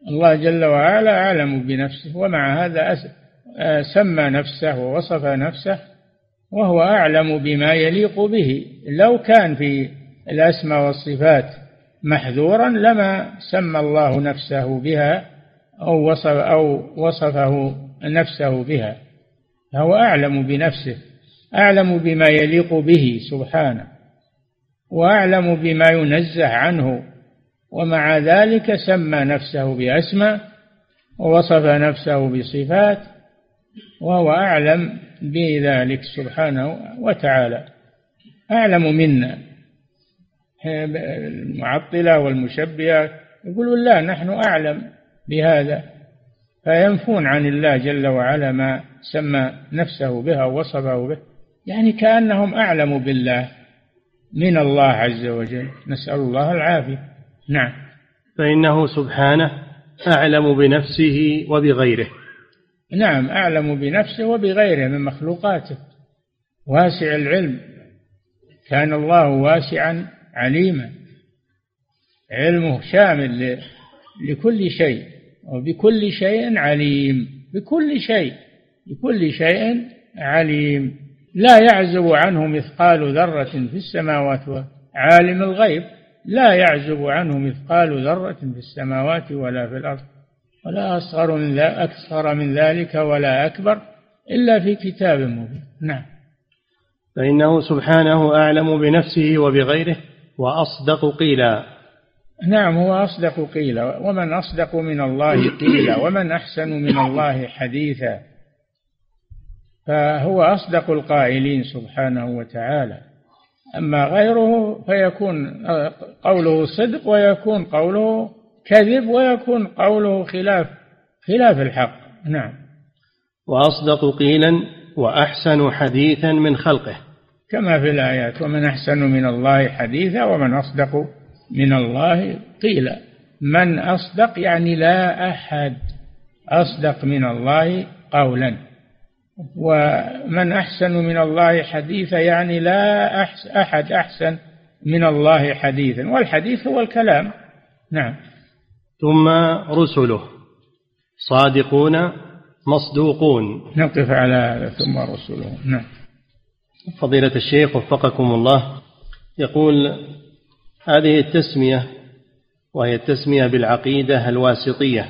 الله جل وعلا أعلم بنفسه ومع هذا سمى نفسه ووصف نفسه وهو أعلم بما يليق به. لو كان في الأسماء والصفات محذورا لما سمى الله نفسه بها أو وصف أو وصفه نفسه بها. فهو أعلم بنفسه أعلم بما يليق به سبحانه وأعلم بما ينزه عنه. ومع ذلك سمى نفسه بأسماء ووصف نفسه بصفات وهو أعلم بذلك سبحانه وتعالى. أعلم منا. المعطلة والمشبهة يقولون لا نحن أعلم بهذا. فينفون عن الله جل وعلا ما سمى نفسه بها ووصفه به. يعني كأنهم أعلم بالله من الله عز وجل. نسأل الله العافية. نعم. فإنه سبحانه أعلم بنفسه وبغيره. نعم أعلم بنفسه وبغيره من مخلوقاته. واسع العلم. كان الله واسعا عليما. علمه شامل لكل شيء. وبكل شيء عليم. بكل شيء. بكل شيء عليم. لا يعزب عنه مثقال ذرة في السماوات عالم الغيب. لا يعزب عنه مثقال ذرة في السماوات ولا في الأرض. ولا أصغر من أكثر من ذلك ولا أكبر إلا في كتاب مبين. نعم. فإنه سبحانه أعلم بنفسه وبغيره وأصدق قيلا. نعم هو أصدق قيلا. ومن أصدق من الله قيلا ومن أحسن من الله حديثا. فهو أصدق القائلين سبحانه وتعالى. أما غيره فيكون قوله صدق ويكون قوله كذب ويكون قوله خلاف خلاف الحق. نعم. وأصدق قيلا وأحسن حديثا من خلقه. كما في الآيات ومن أحسن من الله حديثا ومن أصدق من الله قيلا. من أصدق يعني لا أحد. أصدق من الله قولا. ومن أحسن من الله حديثا يعني لا أحد أحسن من الله حديثا. والحديث هو الكلام. نعم. ثم رسله. صادقون مصدوقون. نقف على ثم رسله. نعم. فضيلة الشيخ وفقكم الله يقول هذه التسمية وهي التسمية بالعقيدة الواسطية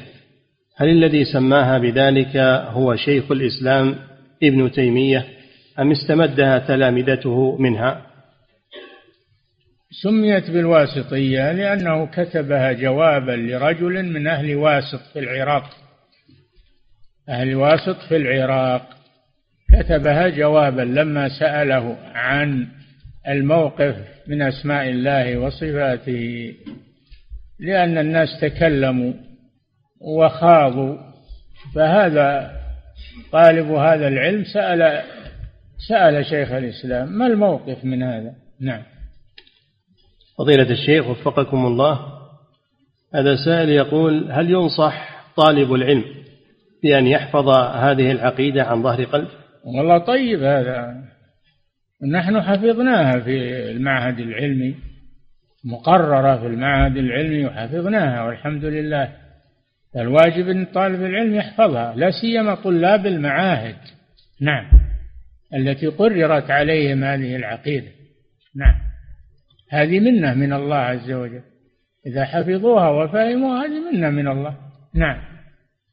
هل الذي سماها بذلك هو شيخ الإسلام ابن تيمية أم استمدها تلامذته منها؟ سميت بالواسطية لأنه كتبها جوابا لرجل من أهل واسط في العراق. أهل واسط في العراق. كتبها جوابا لما سأله عن الموقف من أسماء الله وصفاته لأن الناس تكلموا وخاضوا. فهذا طالب هذا العلم سأل سأل شيخ الإسلام ما الموقف من هذا؟ نعم. فضيلة الشيخ وفقكم الله هذا سائل يقول هل ينصح طالب العلم بأن يحفظ هذه العقيدة عن ظهر قلب؟ والله طيب هذا. نحن حفظناها في المعهد العلمي مقررة في المعهد العلمي وحفظناها والحمد لله. الواجب أن طالب العلم يحفظها لا سيما طلاب المعاهد. نعم. التي قررت عليهم هذه العقيدة. نعم. هذه منة من الله عز وجل. إذا حفظوها وفهموها هذه منة من الله. نعم.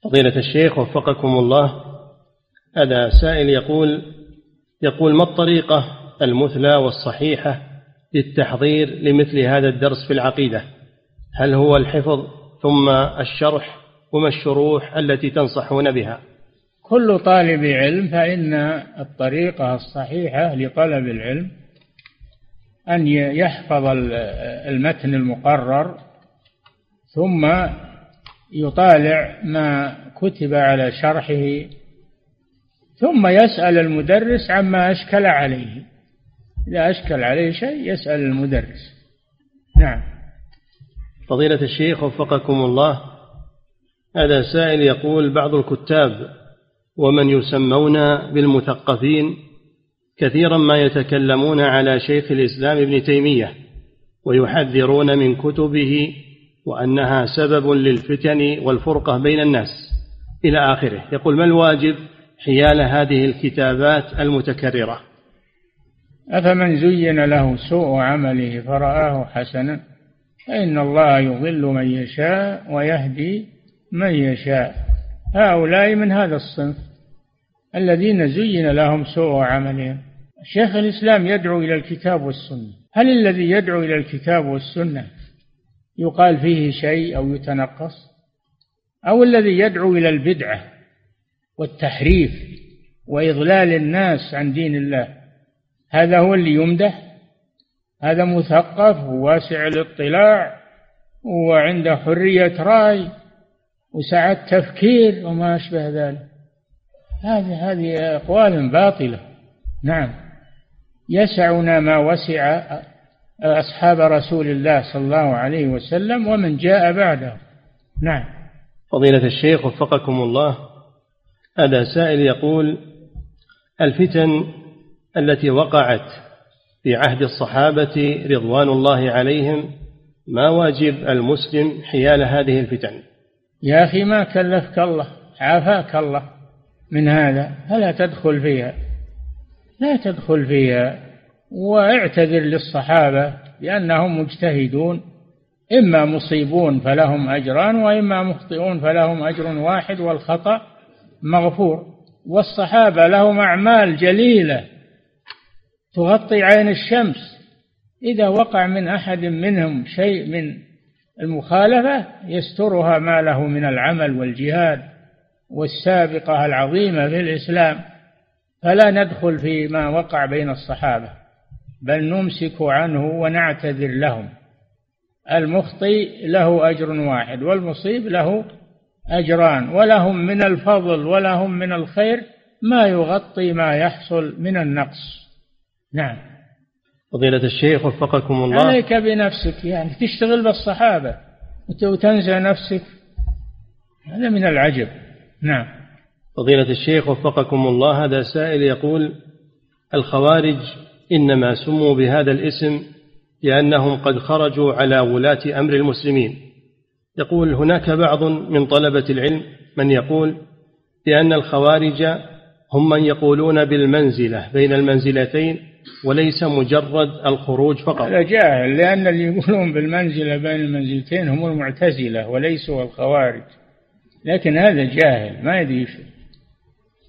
فضيلة الشيخ وفقكم الله. هذا سائل يقول يقول ما الطريقة المثلى والصحيحة للتحضير لمثل هذا الدرس في العقيدة؟ هل هو الحفظ ثم الشرح وما الشروح التي تنصحون بها؟ كل طالب علم فإن الطريقة الصحيحة لطلب العلم أن يحفظ المتن المقرر ثم يطالع ما كتب على شرحه ثم يسأل المدرس عما أشكل عليه. إذا أشكل عليه شيء يسأل المدرس. نعم. فضيلة الشيخ وفقكم الله هذا سائل يقول بعض الكتاب ومن يسمون بالمثقفين كثيرا ما يتكلمون على شيخ الإسلام ابن تيمية ويحذرون من كتبه وأنها سبب للفتن والفرقة بين الناس. إلى آخره. يقول ما الواجب حيال هذه الكتابات المتكررة؟ أفمن زين له سوء عمله فرآه حسنا فإن الله يضل من يشاء ويهدي من يشاء. هؤلاء من هذا الصنف الذين زين لهم سوء عملهم. شيخ الإسلام يدعو إلى الكتاب والسنة. هل الذي يدعو إلى الكتاب والسنة يقال فيه شيء أو يتنقص؟ أو الذي يدعو إلى البدعة والتحريف وإضلال الناس عن دين الله؟ هذا هو اللي يمدح؟ هذا مثقف وواسع الاطلاع وعنده حرية رأي وسعة تفكير وما أشبه ذلك. هذه هذه أقوال باطلة. نعم. يسعنا ما وسع أصحاب رسول الله صلى الله عليه وسلم ومن جاء بعده. نعم. فضيلة الشيخ وفقكم الله هذا سائل يقول الفتن التي وقعت في عهد الصحابة رضوان الله عليهم ما واجب المسلم حيال هذه الفتن؟ يا أخي ما كلفك الله عافاك الله من هذا فلا تدخل فيها. لا تدخل فيها واعتذر للصحابة بأنهم مجتهدون إما مصيبون فلهم أجران وإما مخطئون فلهم أجر واحد والخطأ مغفور. والصحابة لهم أعمال جليلة تغطي عين الشمس. إذا وقع من أحد منهم شيء من المخالفة يسترها ما له من العمل والجهاد والسابقة العظيمة في الإسلام. فلا ندخل فيما وقع بين الصحابة بل نمسك عنه ونعتذر لهم. المخطي له أجر واحد والمصيب له أجران. ولهم من الفضل ولهم من الخير ما يغطي ما يحصل من النقص. نعم. فضيلة الشيخ وفقكم الله. عليك بنفسك يعني تشتغل بالصحابة وتنسى نفسك. هذا من العجب. نعم. فضيلة الشيخ وفقكم الله هذا سائل يقول الخوارج إنما سموا بهذا الاسم لأنهم قد خرجوا على ولاة أمر المسلمين. يقول هناك بعض من طلبة العلم من يقول بأن الخوارج هم من يقولون بالمنزلة بين المنزلتين وليس مجرد الخروج فقط. هذا جاهل لأن اللي يقولون بالمنزلة بين المنزلتين هم المعتزلة وليسوا الخوارج. لكن هذا جاهل ما يدري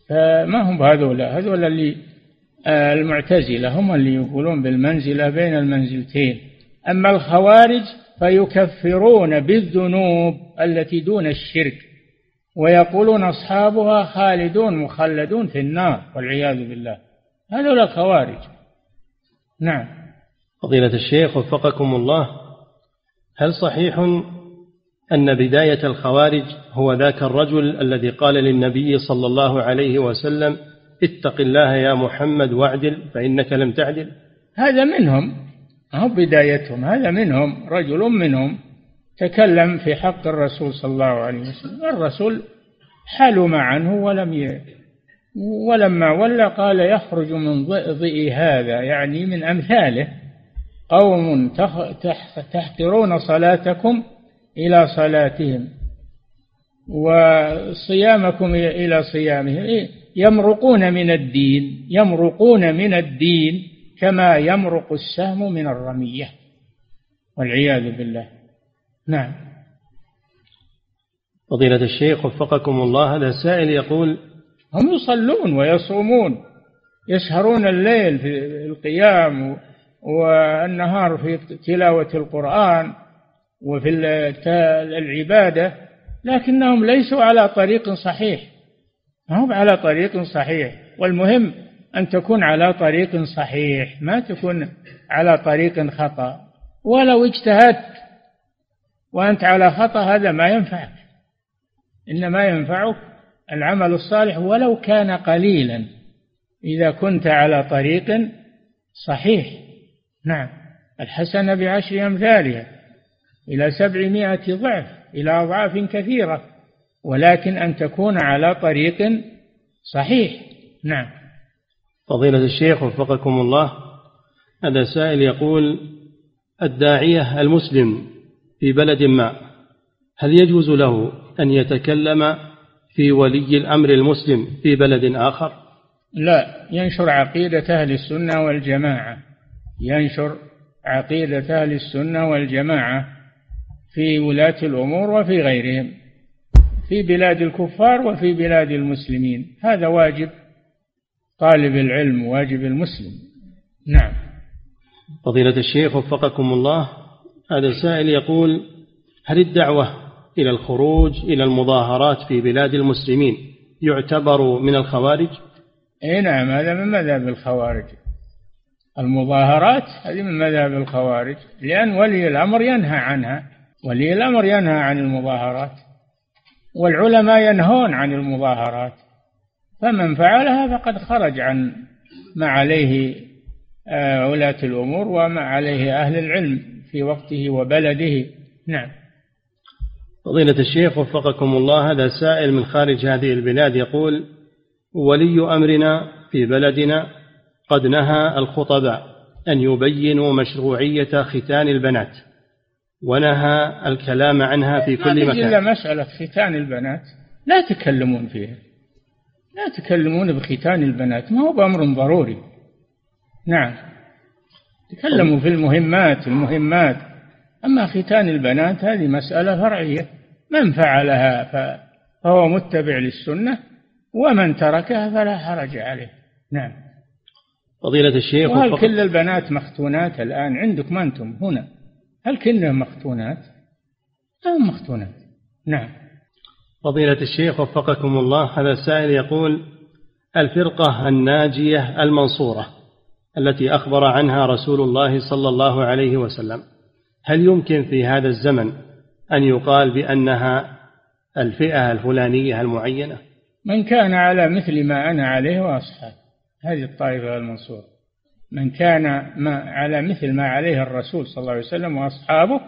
فما هم هذولا هذولا اللي آه، المعتزلة هم اللي يقولون بالمنزلة بين المنزلتين. أما الخوارج فيكفرون بالذنوب التي دون الشرك ويقولون أصحابها خالدون مخلدون في النار والعياذ بالله. هذول الخوارج. نعم. فضيلة الشيخ وفقكم الله هل صحيح أن بداية الخوارج هو ذاك الرجل الذي قال للنبي صلى الله عليه وسلم اتق الله يا محمد واعدل فإنك لم تعدل. هذا منهم هو بدايتهم هذا منهم رجل منهم تكلم في حق الرسول صلى الله عليه وسلم. الرسول حلم عنه ولم ي... ولما ولى قال يخرج من ضئضئ هذا يعني من أمثاله. قوم تحقرون صلاتكم إلى صلاتهم وصيامكم إلى صيامهم. إيه؟ يمرقون من الدين يمرقون من الدين كما يمرق السهم من الرمية. والعياذ بالله. نعم. فضيلة الشيخ وفقكم الله هذا سائل يقول هم يصلون ويصومون يسهرون الليل في القيام والنهار في تلاوة القرآن وفي العبادة لكنهم ليسوا على طريق صحيح. ما هم على طريق صحيح. والمهم أن تكون على طريق صحيح ما تكون على طريق خطأ. ولو اجتهدت وأنت على خطأ هذا ما ينفعك. إنما ينفعك العمل الصالح ولو كان قليلا. إذا كنت على طريق صحيح. نعم. الحسنة بعشر أمثالها. إلى سبعمائة ضعف إلى أضعاف كثيرة ولكن أن تكون على طريق صحيح. نعم. فضيلة الشيخ وفقكم الله هذا سائل يقول الداعية المسلم في بلد ما هل يجوز له أن يتكلم في ولي الأمر المسلم في بلد آخر؟ لا ينشر عقيدة أهل السنة والجماعة. ينشر عقيدة أهل السنة والجماعة. في ولاة الأمور وفي غيرهم في بلاد الكفار وفي بلاد المسلمين. هذا واجب طالب العلم واجب المسلم. نعم. فضيلة الشيخ وفقكم الله هذا سائل يقول هل الدعوة إلى الخروج إلى المظاهرات في بلاد المسلمين يعتبر من الخوارج؟ إي نعم هذا من مذهب الخوارج. المظاهرات هذه من مذهب الخوارج لأن ولي الأمر ينهى عنها. ولي الأمر ينهى عن المظاهرات والعلماء ينهون عن المظاهرات فمن فعلها فقد خرج عن ما عليه آه، ولاة الأمور وما عليه أهل العلم في وقته وبلده. نعم. فضيلة الشيخ وفقكم الله هذا سائل من خارج هذه البلاد يقول ولي أمرنا في بلدنا قد نهى الخطباء أن يبينوا مشروعية ختان البنات. ونهى الكلام عنها في كل مكان. إلا مسألة ختان البنات. لا تكلمون فيها. لا تكلمون بختان البنات. ما هو بأمر ضروري. نعم. تكلموا في المهمات المهمات. أما ختان البنات هذه مسألة فرعية. من فعلها فهو متبع للسنة ومن تركها فلا حرج عليه. نعم. فضيلة الشيخ وهل كل البنات مختونات الآن؟ عندكم أنتم هنا. هل كلهم مختونات هم مختونات نعم. فضيلة الشيخ وفقكم الله هذا السائل يقول الفرقة الناجية المنصورة التي أخبر عنها رسول الله صلى الله عليه وسلم هل يمكن في هذا الزمن أن يقال بأنها الفئة الفلانية المعينة؟ من كان على مثل ما أنا عليه وأصحابه هذه الطائفة المنصورة. من كان ما على مثل ما عليه الرسول صلى الله عليه وسلم وأصحابه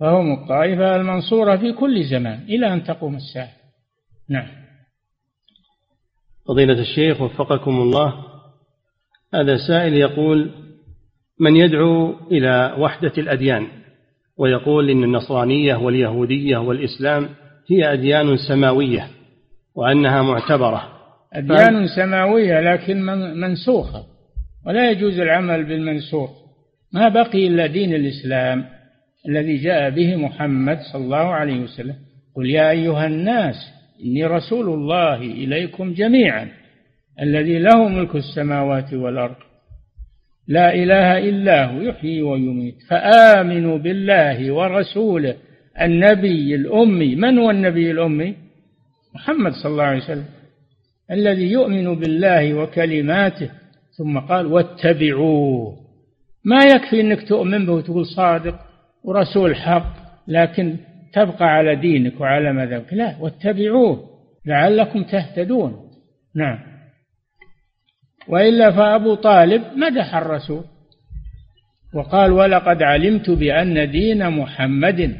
فهم الطائفة المنصورة في كل زمان إلى أن تقوم الساعة. نعم. فضيلة الشيخ وفقكم الله هذا سائل يقول من يدعو إلى وحدة الأديان ويقول إن النصرانية واليهودية والإسلام هي أديان سماوية وأنها معتبرة. أديان سماوية لكن منسوخة. ولا يجوز العمل بالمنسوخ ما بقي إلا دين الإسلام الذي جاء به محمد صلى الله عليه وسلم. قل يا أيها الناس إني رسول الله إليكم جميعا الذي له ملك السماوات والأرض. لا إله إلا هو يحيي ويميت. فآمنوا بالله ورسوله النبي الأمي. من هو النبي الأمي؟ محمد صلى الله عليه وسلم. الذي يؤمن بالله وكلماته. ثم قال واتبعوه. ما يكفي إنك تؤمن به وتقول صادق ورسول حق لكن تبقى على دينك وعلى مذهبك. لا واتبعوه لعلكم تهتدون. نعم. وإلا فأبو طالب مدح الرسول وقال ولقد علمت بأن دين محمد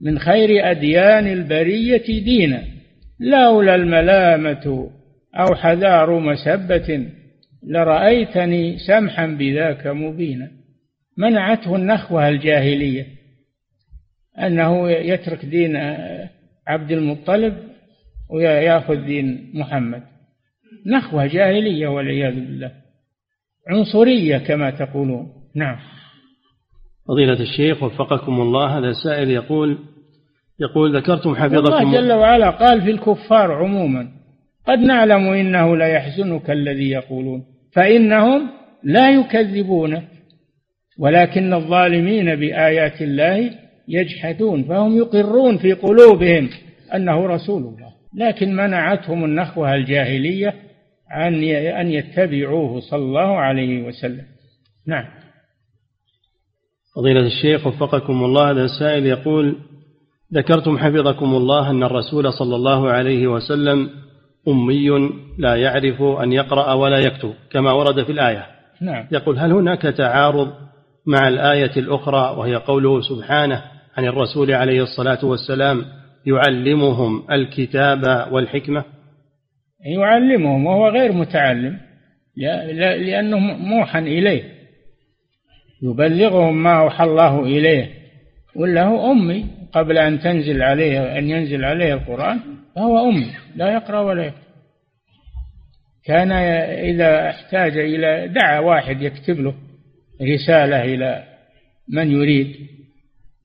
من خير أديان البرية دينا لولا الملامة أو حذار مسبة لرأيتني سمحا بذاك مبينا. منعته النخوة الجاهلية. أنه يترك دين عبد المطلب ويأخذ دين محمد. نخوة جاهلية والعياذ بالله. عنصرية كما تقولون. نعم. فضيلة الشيخ وفقكم الله. هذا سائل يقول يقول ذكرتم حفظكم الله جل وعلا قال في الكفار عموما قد نعلم إنه لا يحزنك الذي يقولون فإنهم لا يكذبونك ولكن الظالمين بآيات الله يجحدون فهم يقرون في قلوبهم أنه رسول الله. لكن منعتهم النخوة الجاهلية عن أن يتبعوه صلى الله عليه وسلم. نعم. فضيلة الشيخ وفقكم الله هذا السائل يقول ذكرتم حفظكم الله أن الرسول صلى الله عليه وسلم أمي لا يعرف أن يقرأ ولا يكتب كما ورد في الآية. نعم. يقول هل هناك تعارض مع الآية الأخرى وهي قوله سبحانه عن الرسول عليه الصلاة والسلام يعلمهم الكتاب والحكمة؟ يعلمهم وهو غير متعلم لأنه موحى إليه. يبلغهم ما أوحى الله إليه. ولا هو أمي قبل أن تنزل عليه أن ينزل عليه القرآن فهو أمي لا يقرأ ولا يكتب. كان إذا احتاج إلى دعا واحد يكتب له رسالة إلى من يريد.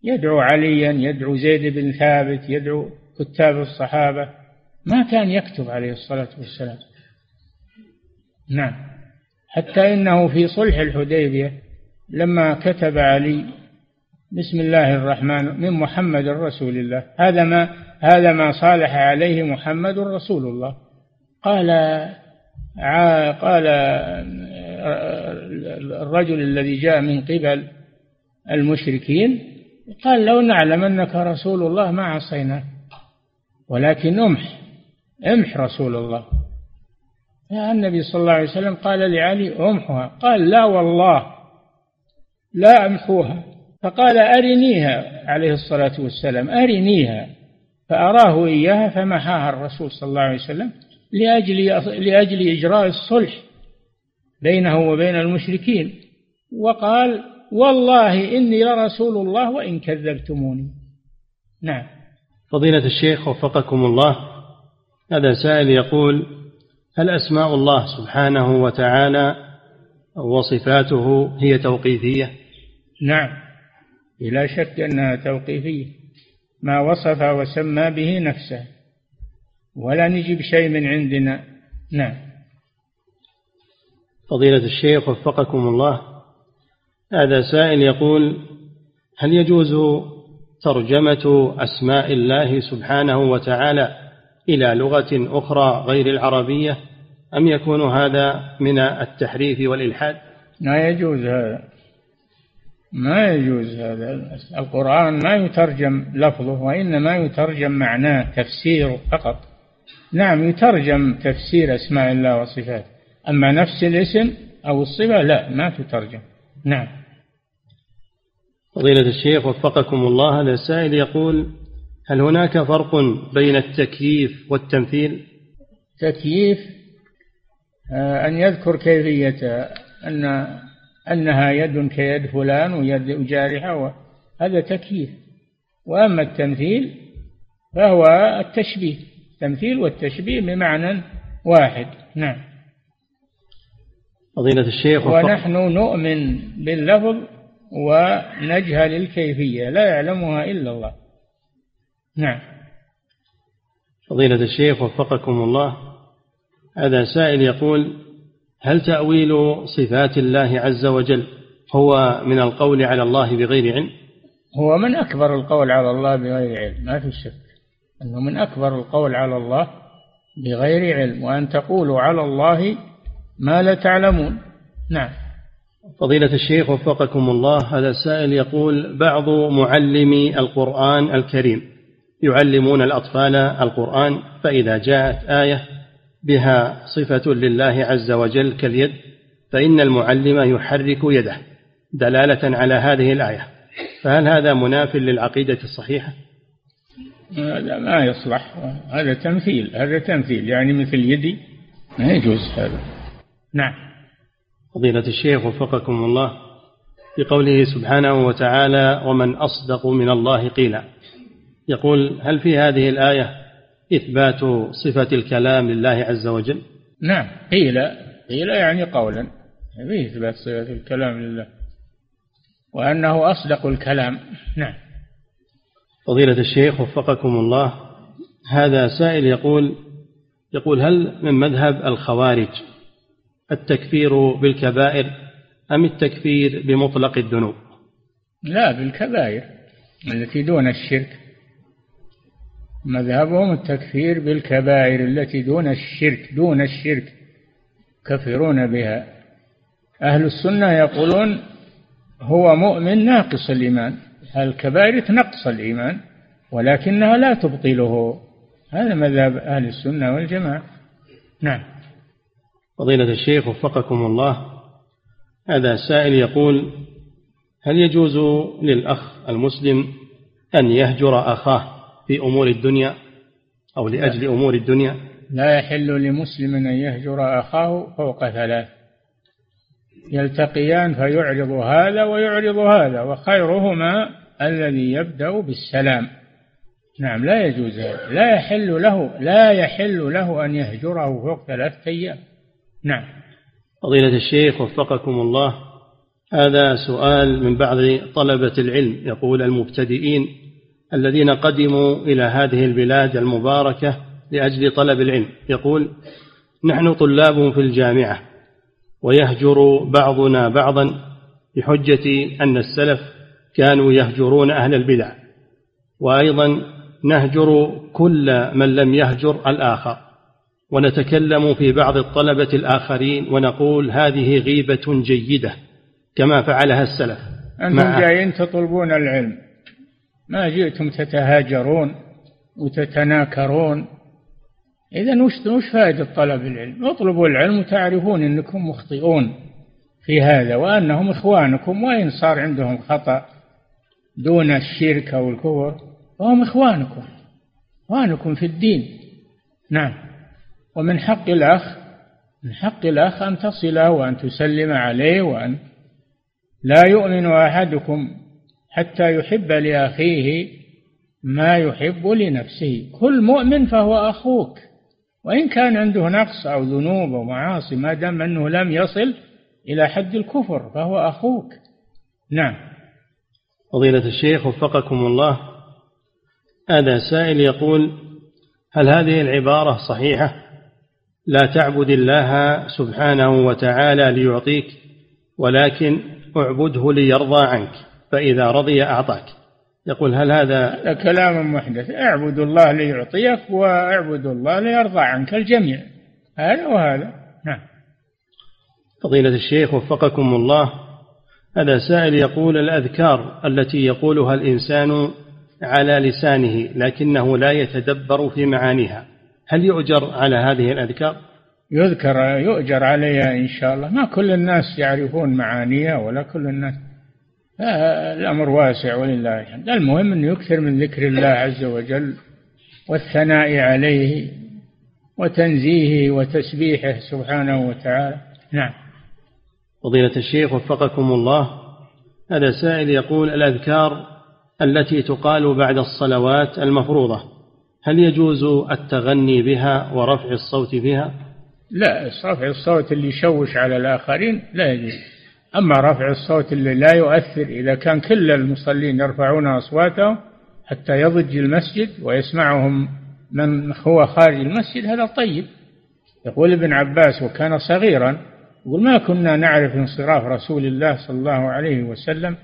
يدعو عليا يدعو زيد بن ثابت يدعو كتاب الصحابة. ما كان يكتب عليه الصلاة والسلام. نعم. حتى إنه في صلح الحديبية لما كتب علي بسم الله الرحمن من محمد رسول الله. هذا ما هذا ما صالح عليه محمد رسول الله. قال قال الرجل الذي جاء من قبل المشركين قال لو نعلم أنك رسول الله ما عصيناك ولكن امح امح رسول الله. النبي صلى الله عليه وسلم قال لعلي امحها. قال لا والله لا امحوها. فقال أرنيها عليه الصلاة والسلام أرنيها. فأراه إياها فمحاها الرسول صلى الله عليه وسلم لأجل لأجل إجراء الصلح بينه وبين المشركين. وقال والله إني لرسول الله وإن كذبتموني. نعم. فضيلة الشيخ وفقكم الله هذا سائل يقول هل أسماء الله سبحانه وتعالى وصفاته هي توقيفية؟ نعم. بلا شك أنها توقيفية. ما وصف وسمى به نفسه. ولا نجيب شيء من عندنا. نعم. فضيلة الشيخ وفقكم الله هذا سائل يقول هل يجوز ترجمة أسماء الله سبحانه وتعالى إلى لغة أخرى غير العربية أم يكون هذا من التحريف والإلحاد؟ لا يجوز هذا. ما يجوز هذا. القرآن ما يترجم لفظه وإنما يترجم معناه تفسيره فقط. نعم يترجم تفسير أسماء الله وصفاته. أما نفس الاسم أو الصفة لا ما تترجم. نعم. فضيلة الشيخ وفقكم الله هذا السائل يقول هل هناك فرق بين التكييف والتمثيل؟ تكييف آه، أن يذكر كيفية أن أنها يد كيد فلان ويد جارحة هذا تكييف. وأما التمثيل فهو التشبيه. التمثيل والتشبيه بمعنى واحد. نعم. فضيلة الشيخ ونحن نؤمن باللفظ ونجهل الكيفية. لا يعلمها إلا الله. نعم. فضيلة الشيخ وفقكم الله. هذا سائل يقول هل تأويل صفات الله عز وجل هو من القول على الله بغير علم؟ هو من أكبر القول على الله بغير علم ما في شك. أنه من أكبر القول على الله بغير علم وأن تقولوا على الله ما لا تعلمون. نعم. فضيلة الشيخ وفقكم الله هذا السائل يقول بعض معلمي القرآن الكريم يعلمون الأطفال القرآن فإذا جاءت آية بها صفة لله عز وجل كاليد فإن المعلم يحرك يده دلالة على هذه الآية. فهل هذا مناف للعقيدة الصحيحة؟ هذا ما يصلح. هذا تمثيل هذا تمثيل. يعني مثل يدي ما يجوز هذا. نعم. فضيلة الشيخ وفقكم الله في قوله سبحانه وتعالى ومن أصدق من الله قيلا. يقول هل في هذه الآية إثبات صفة الكلام لله عز وجل؟ نعم قيل قيل يعني قولا. في إثبات صفة الكلام لله. وأنه أصدق الكلام. نعم. فضيلة الشيخ وفقكم الله هذا سائل يقول يقول هل من مذهب الخوارج التكفير بالكبائر أم التكفير بمطلق الذنوب؟ لا بالكبائر التي دون الشرك. مذهبهم التكفير بالكبائر التي دون الشرك دون الشرك كفرون بها. أهل السنة يقولون هو مؤمن ناقص الإيمان الكبائر تنقص الإيمان ولكنها لا تبطله. هذا مذهب أهل السنة والجماعة. نعم. فضيلة الشيخ وفقكم الله هذا سائل يقول هل يجوز للأخ المسلم أن يهجر أخاه؟ في أمور الدنيا أو لأجل أمور الدنيا؟ لا يحل لمسلم أن يهجر أخاه فوق ثلاث. يلتقيان فيعرض هذا ويعرض هذا وخيرهما الذي يبدأ بالسلام. نعم لا يجوز هذا. لا يحل له لا يحل له أن يهجره فوق ثلاثة أيام. نعم. فضيلة الشيخ وفقكم الله هذا سؤال من بعض طلبة العلم. يقول المبتدئين الذين قدموا إلى هذه البلاد المباركة لأجل طلب العلم. يقول نحن طلاب في الجامعة ويهجر بعضنا بعضا بحجة أن السلف كانوا يهجرون أهل البدع. وأيضا نهجر كل من لم يهجر الآخر. ونتكلم في بعض الطلبة الآخرين ونقول هذه غيبة جيدة كما فعلها السلف أنتم جايين تطلبون العلم. ما جئتم تتهاجرون وتتناكرون. إذا وش وش فائدة طلب العلم؟ اطلبوا العلم وتعرفون أنكم مخطئون في هذا وأنهم إخوانكم وإن صار عندهم خطأ دون الشرك أو الكفر فهم إخوانكم إخوانكم في الدين. نعم. ومن حق الأخ من حق الأخ أن تصله وأن تسلم عليه وأن لا يؤمن أحدكم حتى يحب لأخيه ما يحب لنفسه. كل مؤمن فهو أخوك. وإن كان عنده نقص أو ذنوب أو معاصي ما دام أنه لم يصل إلى حد الكفر فهو أخوك. نعم. فضيلة الشيخ وفقكم الله. هذا سائل يقول هل هذه العبارة صحيحة؟ لا تعبد الله سبحانه وتعالى ليعطيك ولكن أعبده ليرضى عنك. فإذا رضي أعطاك. يقول هل هذا هذا كلام محدث. اعبد الله ليعطيك واعبد الله ليرضى عنك الجميع. هذا وهذا. نعم. فضيلة الشيخ وفقكم الله هذا سائل يقول الأذكار التي يقولها الإنسان على لسانه لكنه لا يتدبر في معانيها. هل يؤجر على هذه الأذكار؟ يذكر يؤجر عليها إن شاء الله. ما كل الناس يعرفون معانيها ولا كل الناس الأمر واسع ولله الحمد. المهم أنه يكثر من ذكر الله عز وجل والثناء عليه وتنزيهه وتسبيحه سبحانه وتعالى. نعم. فضيلة الشيخ وفقكم الله هذا سائل يقول الأذكار التي تقال بعد الصلوات المفروضة هل يجوز التغني بها ورفع الصوت بها؟ لا رفع الصوت اللي يشوش على الآخرين لا يجوز. أما رفع الصوت اللي لا يؤثر إذا كان كل المصلين يرفعون أصواتهم حتى يضج المسجد ويسمعهم من هو خارج المسجد هذا طيب. يقول ابن عباس وكان صغيرا. يقول ما كنا نعرف انصراف رسول الله صلى الله عليه وسلم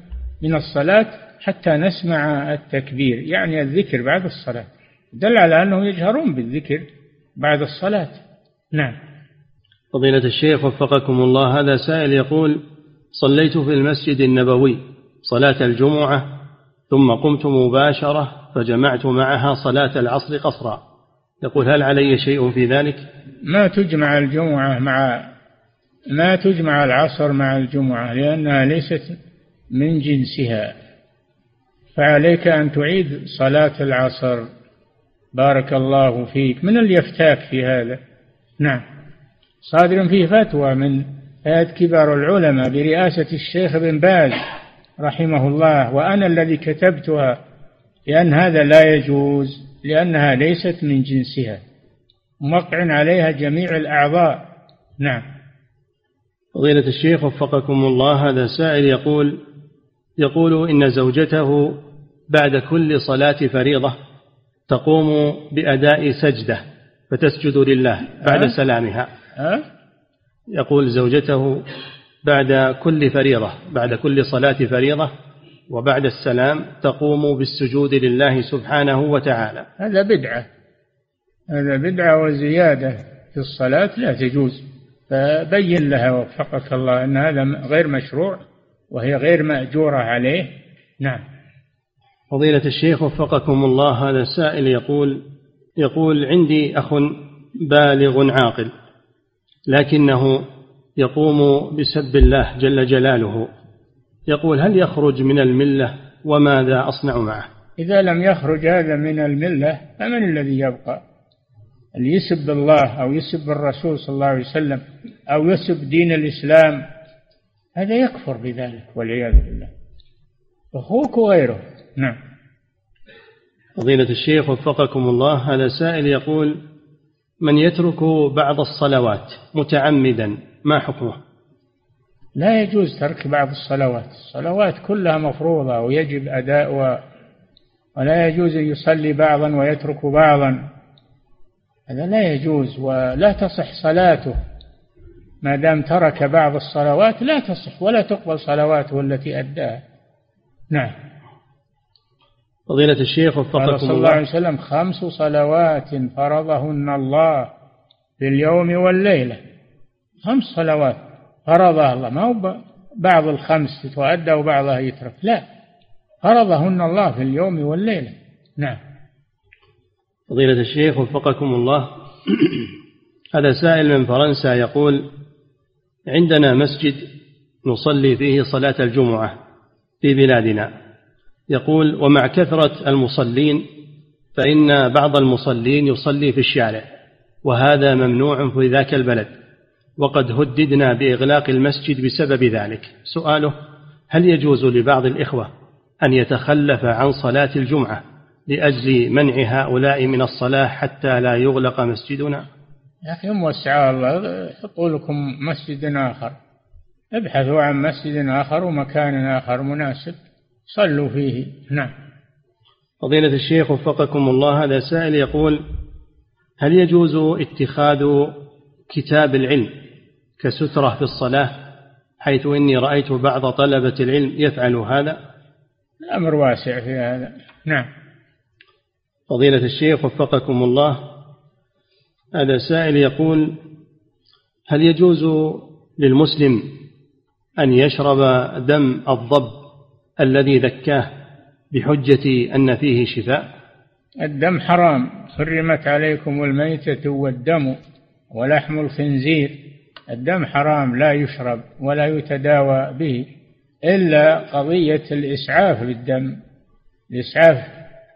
من الصلاة حتى نسمع التكبير. يعني الذكر بعد الصلاة. دل على أنهم يجهرون بالذكر بعد الصلاة. نعم. فضيلة الشيخ وفقكم الله. هذا سائل يقول صليت في المسجد النبوي صلاة الجمعة ثم قمت مباشرة فجمعت معها صلاة العصر قصرا. يقول هل علي شيء في ذلك؟ ما تجمع الجمعة مع ما تجمع العصر مع الجمعة لأنها ليست من جنسها. فعليك أن تعيد صلاة العصر. بارك الله فيك. من اللي يفتاك في هذا؟ نعم. صادر فيه فتوى من هيئة كبار العلماء برئاسة الشيخ بن باز رحمه الله وأنا الذي كتبتها لأن هذا لا يجوز لأنها ليست من جنسها موقع عليها جميع الأعضاء نعم فضيلة الشيخ وفقكم الله هذا سائل يقول يقول إن زوجته بعد كل صلاة فريضة تقوم بأداء سجدة فتسجد لله بعد أه؟ سلامها أه؟ يقول زوجته بعد كل فريضة بعد كل صلاة فريضة وبعد السلام تقوم بالسجود لله سبحانه وتعالى. هذا بدعة. هذا بدعة وزيادة في الصلاة لا تجوز. فبين لها وفقك الله أن هذا غير مشروع وهي غير مأجورة عليه. نعم. فضيلة الشيخ وفقكم الله هذا السائل يقول يقول عندي أخ بالغ عاقل. لكنه يقوم بسب الله جل جلاله. يقول هل يخرج من الملة وماذا أصنع معه؟ إذا لم يخرج هذا من الملة فمن الذي يبقى؟ اللي يسب الله أو يسب الرسول صلى الله عليه وسلم أو يسب دين الإسلام؟ هذا يكفر بذلك والعياذ بالله. أخوك وغيره. نعم. فضيلة الشيخ وفقكم الله. هذا سائل يقول من يترك بعض الصلوات متعمدا ما حكمه؟ لا يجوز ترك بعض الصلوات. الصلوات كلها مفروضة ويجب أداء ولا يجوز أن يصلي بعضا ويترك بعضا. هذا لا يجوز ولا تصح صلاته. ما دام ترك بعض الصلوات لا تصح ولا تقبل صلواته التي أداها. نعم. فضيلة الشيخ وفقكم الله. صلى الله عليه وسلم خمس صلوات فرضهن الله في اليوم والليلة. خمس صلوات فرضها الله. ما هو بعض الخمس تؤدى وبعضها يترك. لا. فرضهن الله في اليوم والليلة. نعم. فضيلة الشيخ وفقكم الله. هذا سائل من فرنسا يقول عندنا مسجد نصلي فيه صلاة الجمعة في بلادنا. يقول ومع كثرة المصلين فإن بعض المصلين يصلي في الشارع وهذا ممنوع في ذاك البلد وقد هددنا بإغلاق المسجد بسبب ذلك. سؤاله هل يجوز لبعض الإخوة أن يتخلف عن صلاة الجمعة لأجل منع هؤلاء من الصلاة حتى لا يغلق مسجدنا؟ يا أخي موسع الله حطوا لكم مسجد آخر. ابحثوا عن مسجد آخر ومكان آخر مناسب. صلوا فيه. نعم. فضيلة الشيخ وفقكم الله. هذا سائل يقول هل يجوز اتخاذ كتاب العلم كسترة في الصلاة حيث إني رأيت بعض طلبة العلم يفعل هذا؟ الأمر واسع في هذا. نعم. فضيلة الشيخ وفقكم الله. هذا سائل يقول هل يجوز للمسلم أن يشرب دم الضب الذي ذكاه بحجة أن فيه شفاء؟ الدم حرام حرمت عليكم الميتة والدم ولحم الخنزير. الدم حرام لا يشرب ولا يتداوى به إلا قضية الإسعاف بالدم. الإسعاف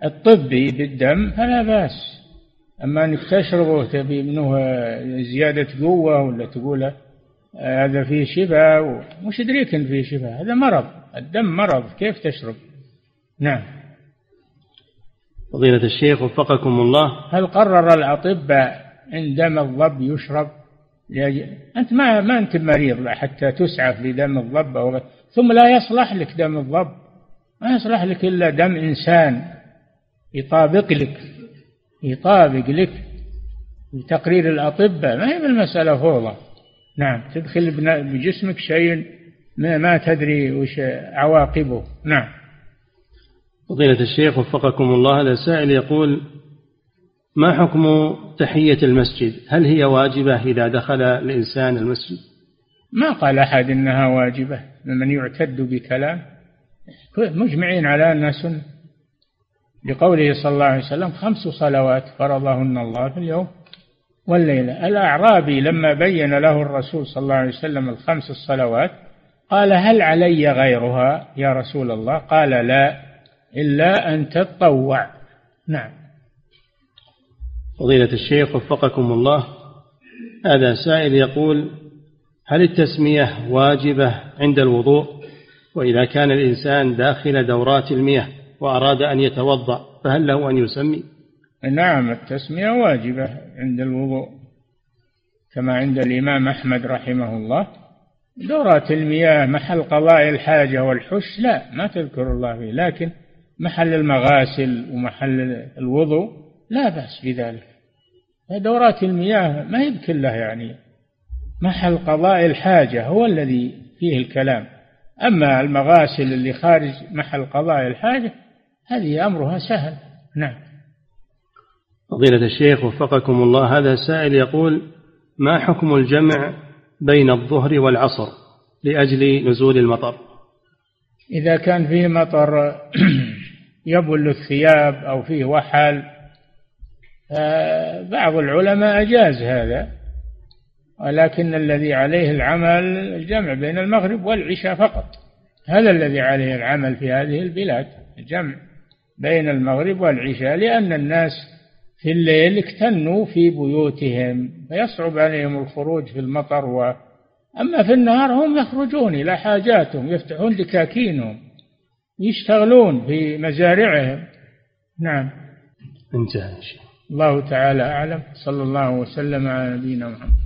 الطبي بالدم فلا بأس. أما أنك تشربه تبي منه زيادة قوة ولا تقول هذا فيه شفاء مش دريك إن فيه شفاء هذا مرض. الدم مرض. كيف تشرب؟ نعم. فضيلة الشيخ وفقكم الله. هل قرر الأطباء إن دم الضب يشرب؟ أنت ما ما أنت مريض حتى تسعف لدم الضب أو ثم لا يصلح لك دم الضب. ما يصلح لك إلا دم إنسان. يطابق لك. يطابق لك. بتقرير الأطباء ما هي بالمسألة فوضى. نعم تدخل بجسمك شيء ما, ما تدري وش عواقبه. نعم. فضيلة الشيخ وفقكم الله هذا سائل يقول ما حكم تحية المسجد؟ هل هي واجبة إذا دخل الإنسان المسجد؟ ما قال أحد إنها واجبة. من يعتد بكلام. مجمعين على أنها سنة. لقوله صلى الله عليه وسلم خمس صلوات فرضهن الله في اليوم. والليلة. الأعرابي لما بين له الرسول صلى الله عليه وسلم الخمس الصلوات قال هل علي غيرها يا رسول الله؟ قال لا إلا أن تتطوع. نعم. فضيلة الشيخ وفقكم الله هذا سائل يقول هل التسمية واجبة عند الوضوء؟ وإذا كان الإنسان داخل دورات المياه وأراد أن يتوضأ فهل له أن يسمي؟ نعم التسمية واجبة عند الوضوء كما عند الإمام أحمد رحمه الله. دورات المياه محل قضاء الحاجة والحش لا ما تذكر الله فيه لكن محل المغاسل ومحل الوضوء لا بأس بذلك. دورات المياه ما هي كلها يعني. محل قضاء الحاجة هو الذي فيه الكلام. أما المغاسل اللي خارج محل قضاء الحاجة هذه أمرها سهل. نعم. فضيلة الشيخ وفقكم الله. هذا سائل يقول ما حكم الجمع بين الظهر والعصر لأجل نزول المطر؟ إذا كان فيه مطر يبل الثياب أو فيه وحل بعض العلماء أجاز هذا ولكن الذي عليه العمل الجمع بين المغرب والعشاء فقط. هذا الذي عليه العمل في هذه البلاد الجمع بين المغرب والعشاء لأن الناس في الليل اكتنوا في بيوتهم فيصعب عليهم الخروج في المطر و أما في النهار هم يخرجون إلى حاجاتهم يفتحون دكاكينهم يشتغلون في مزارعهم. نعم. انتهى الله تعالى أعلم. صلى الله وسلم على نبينا محمد.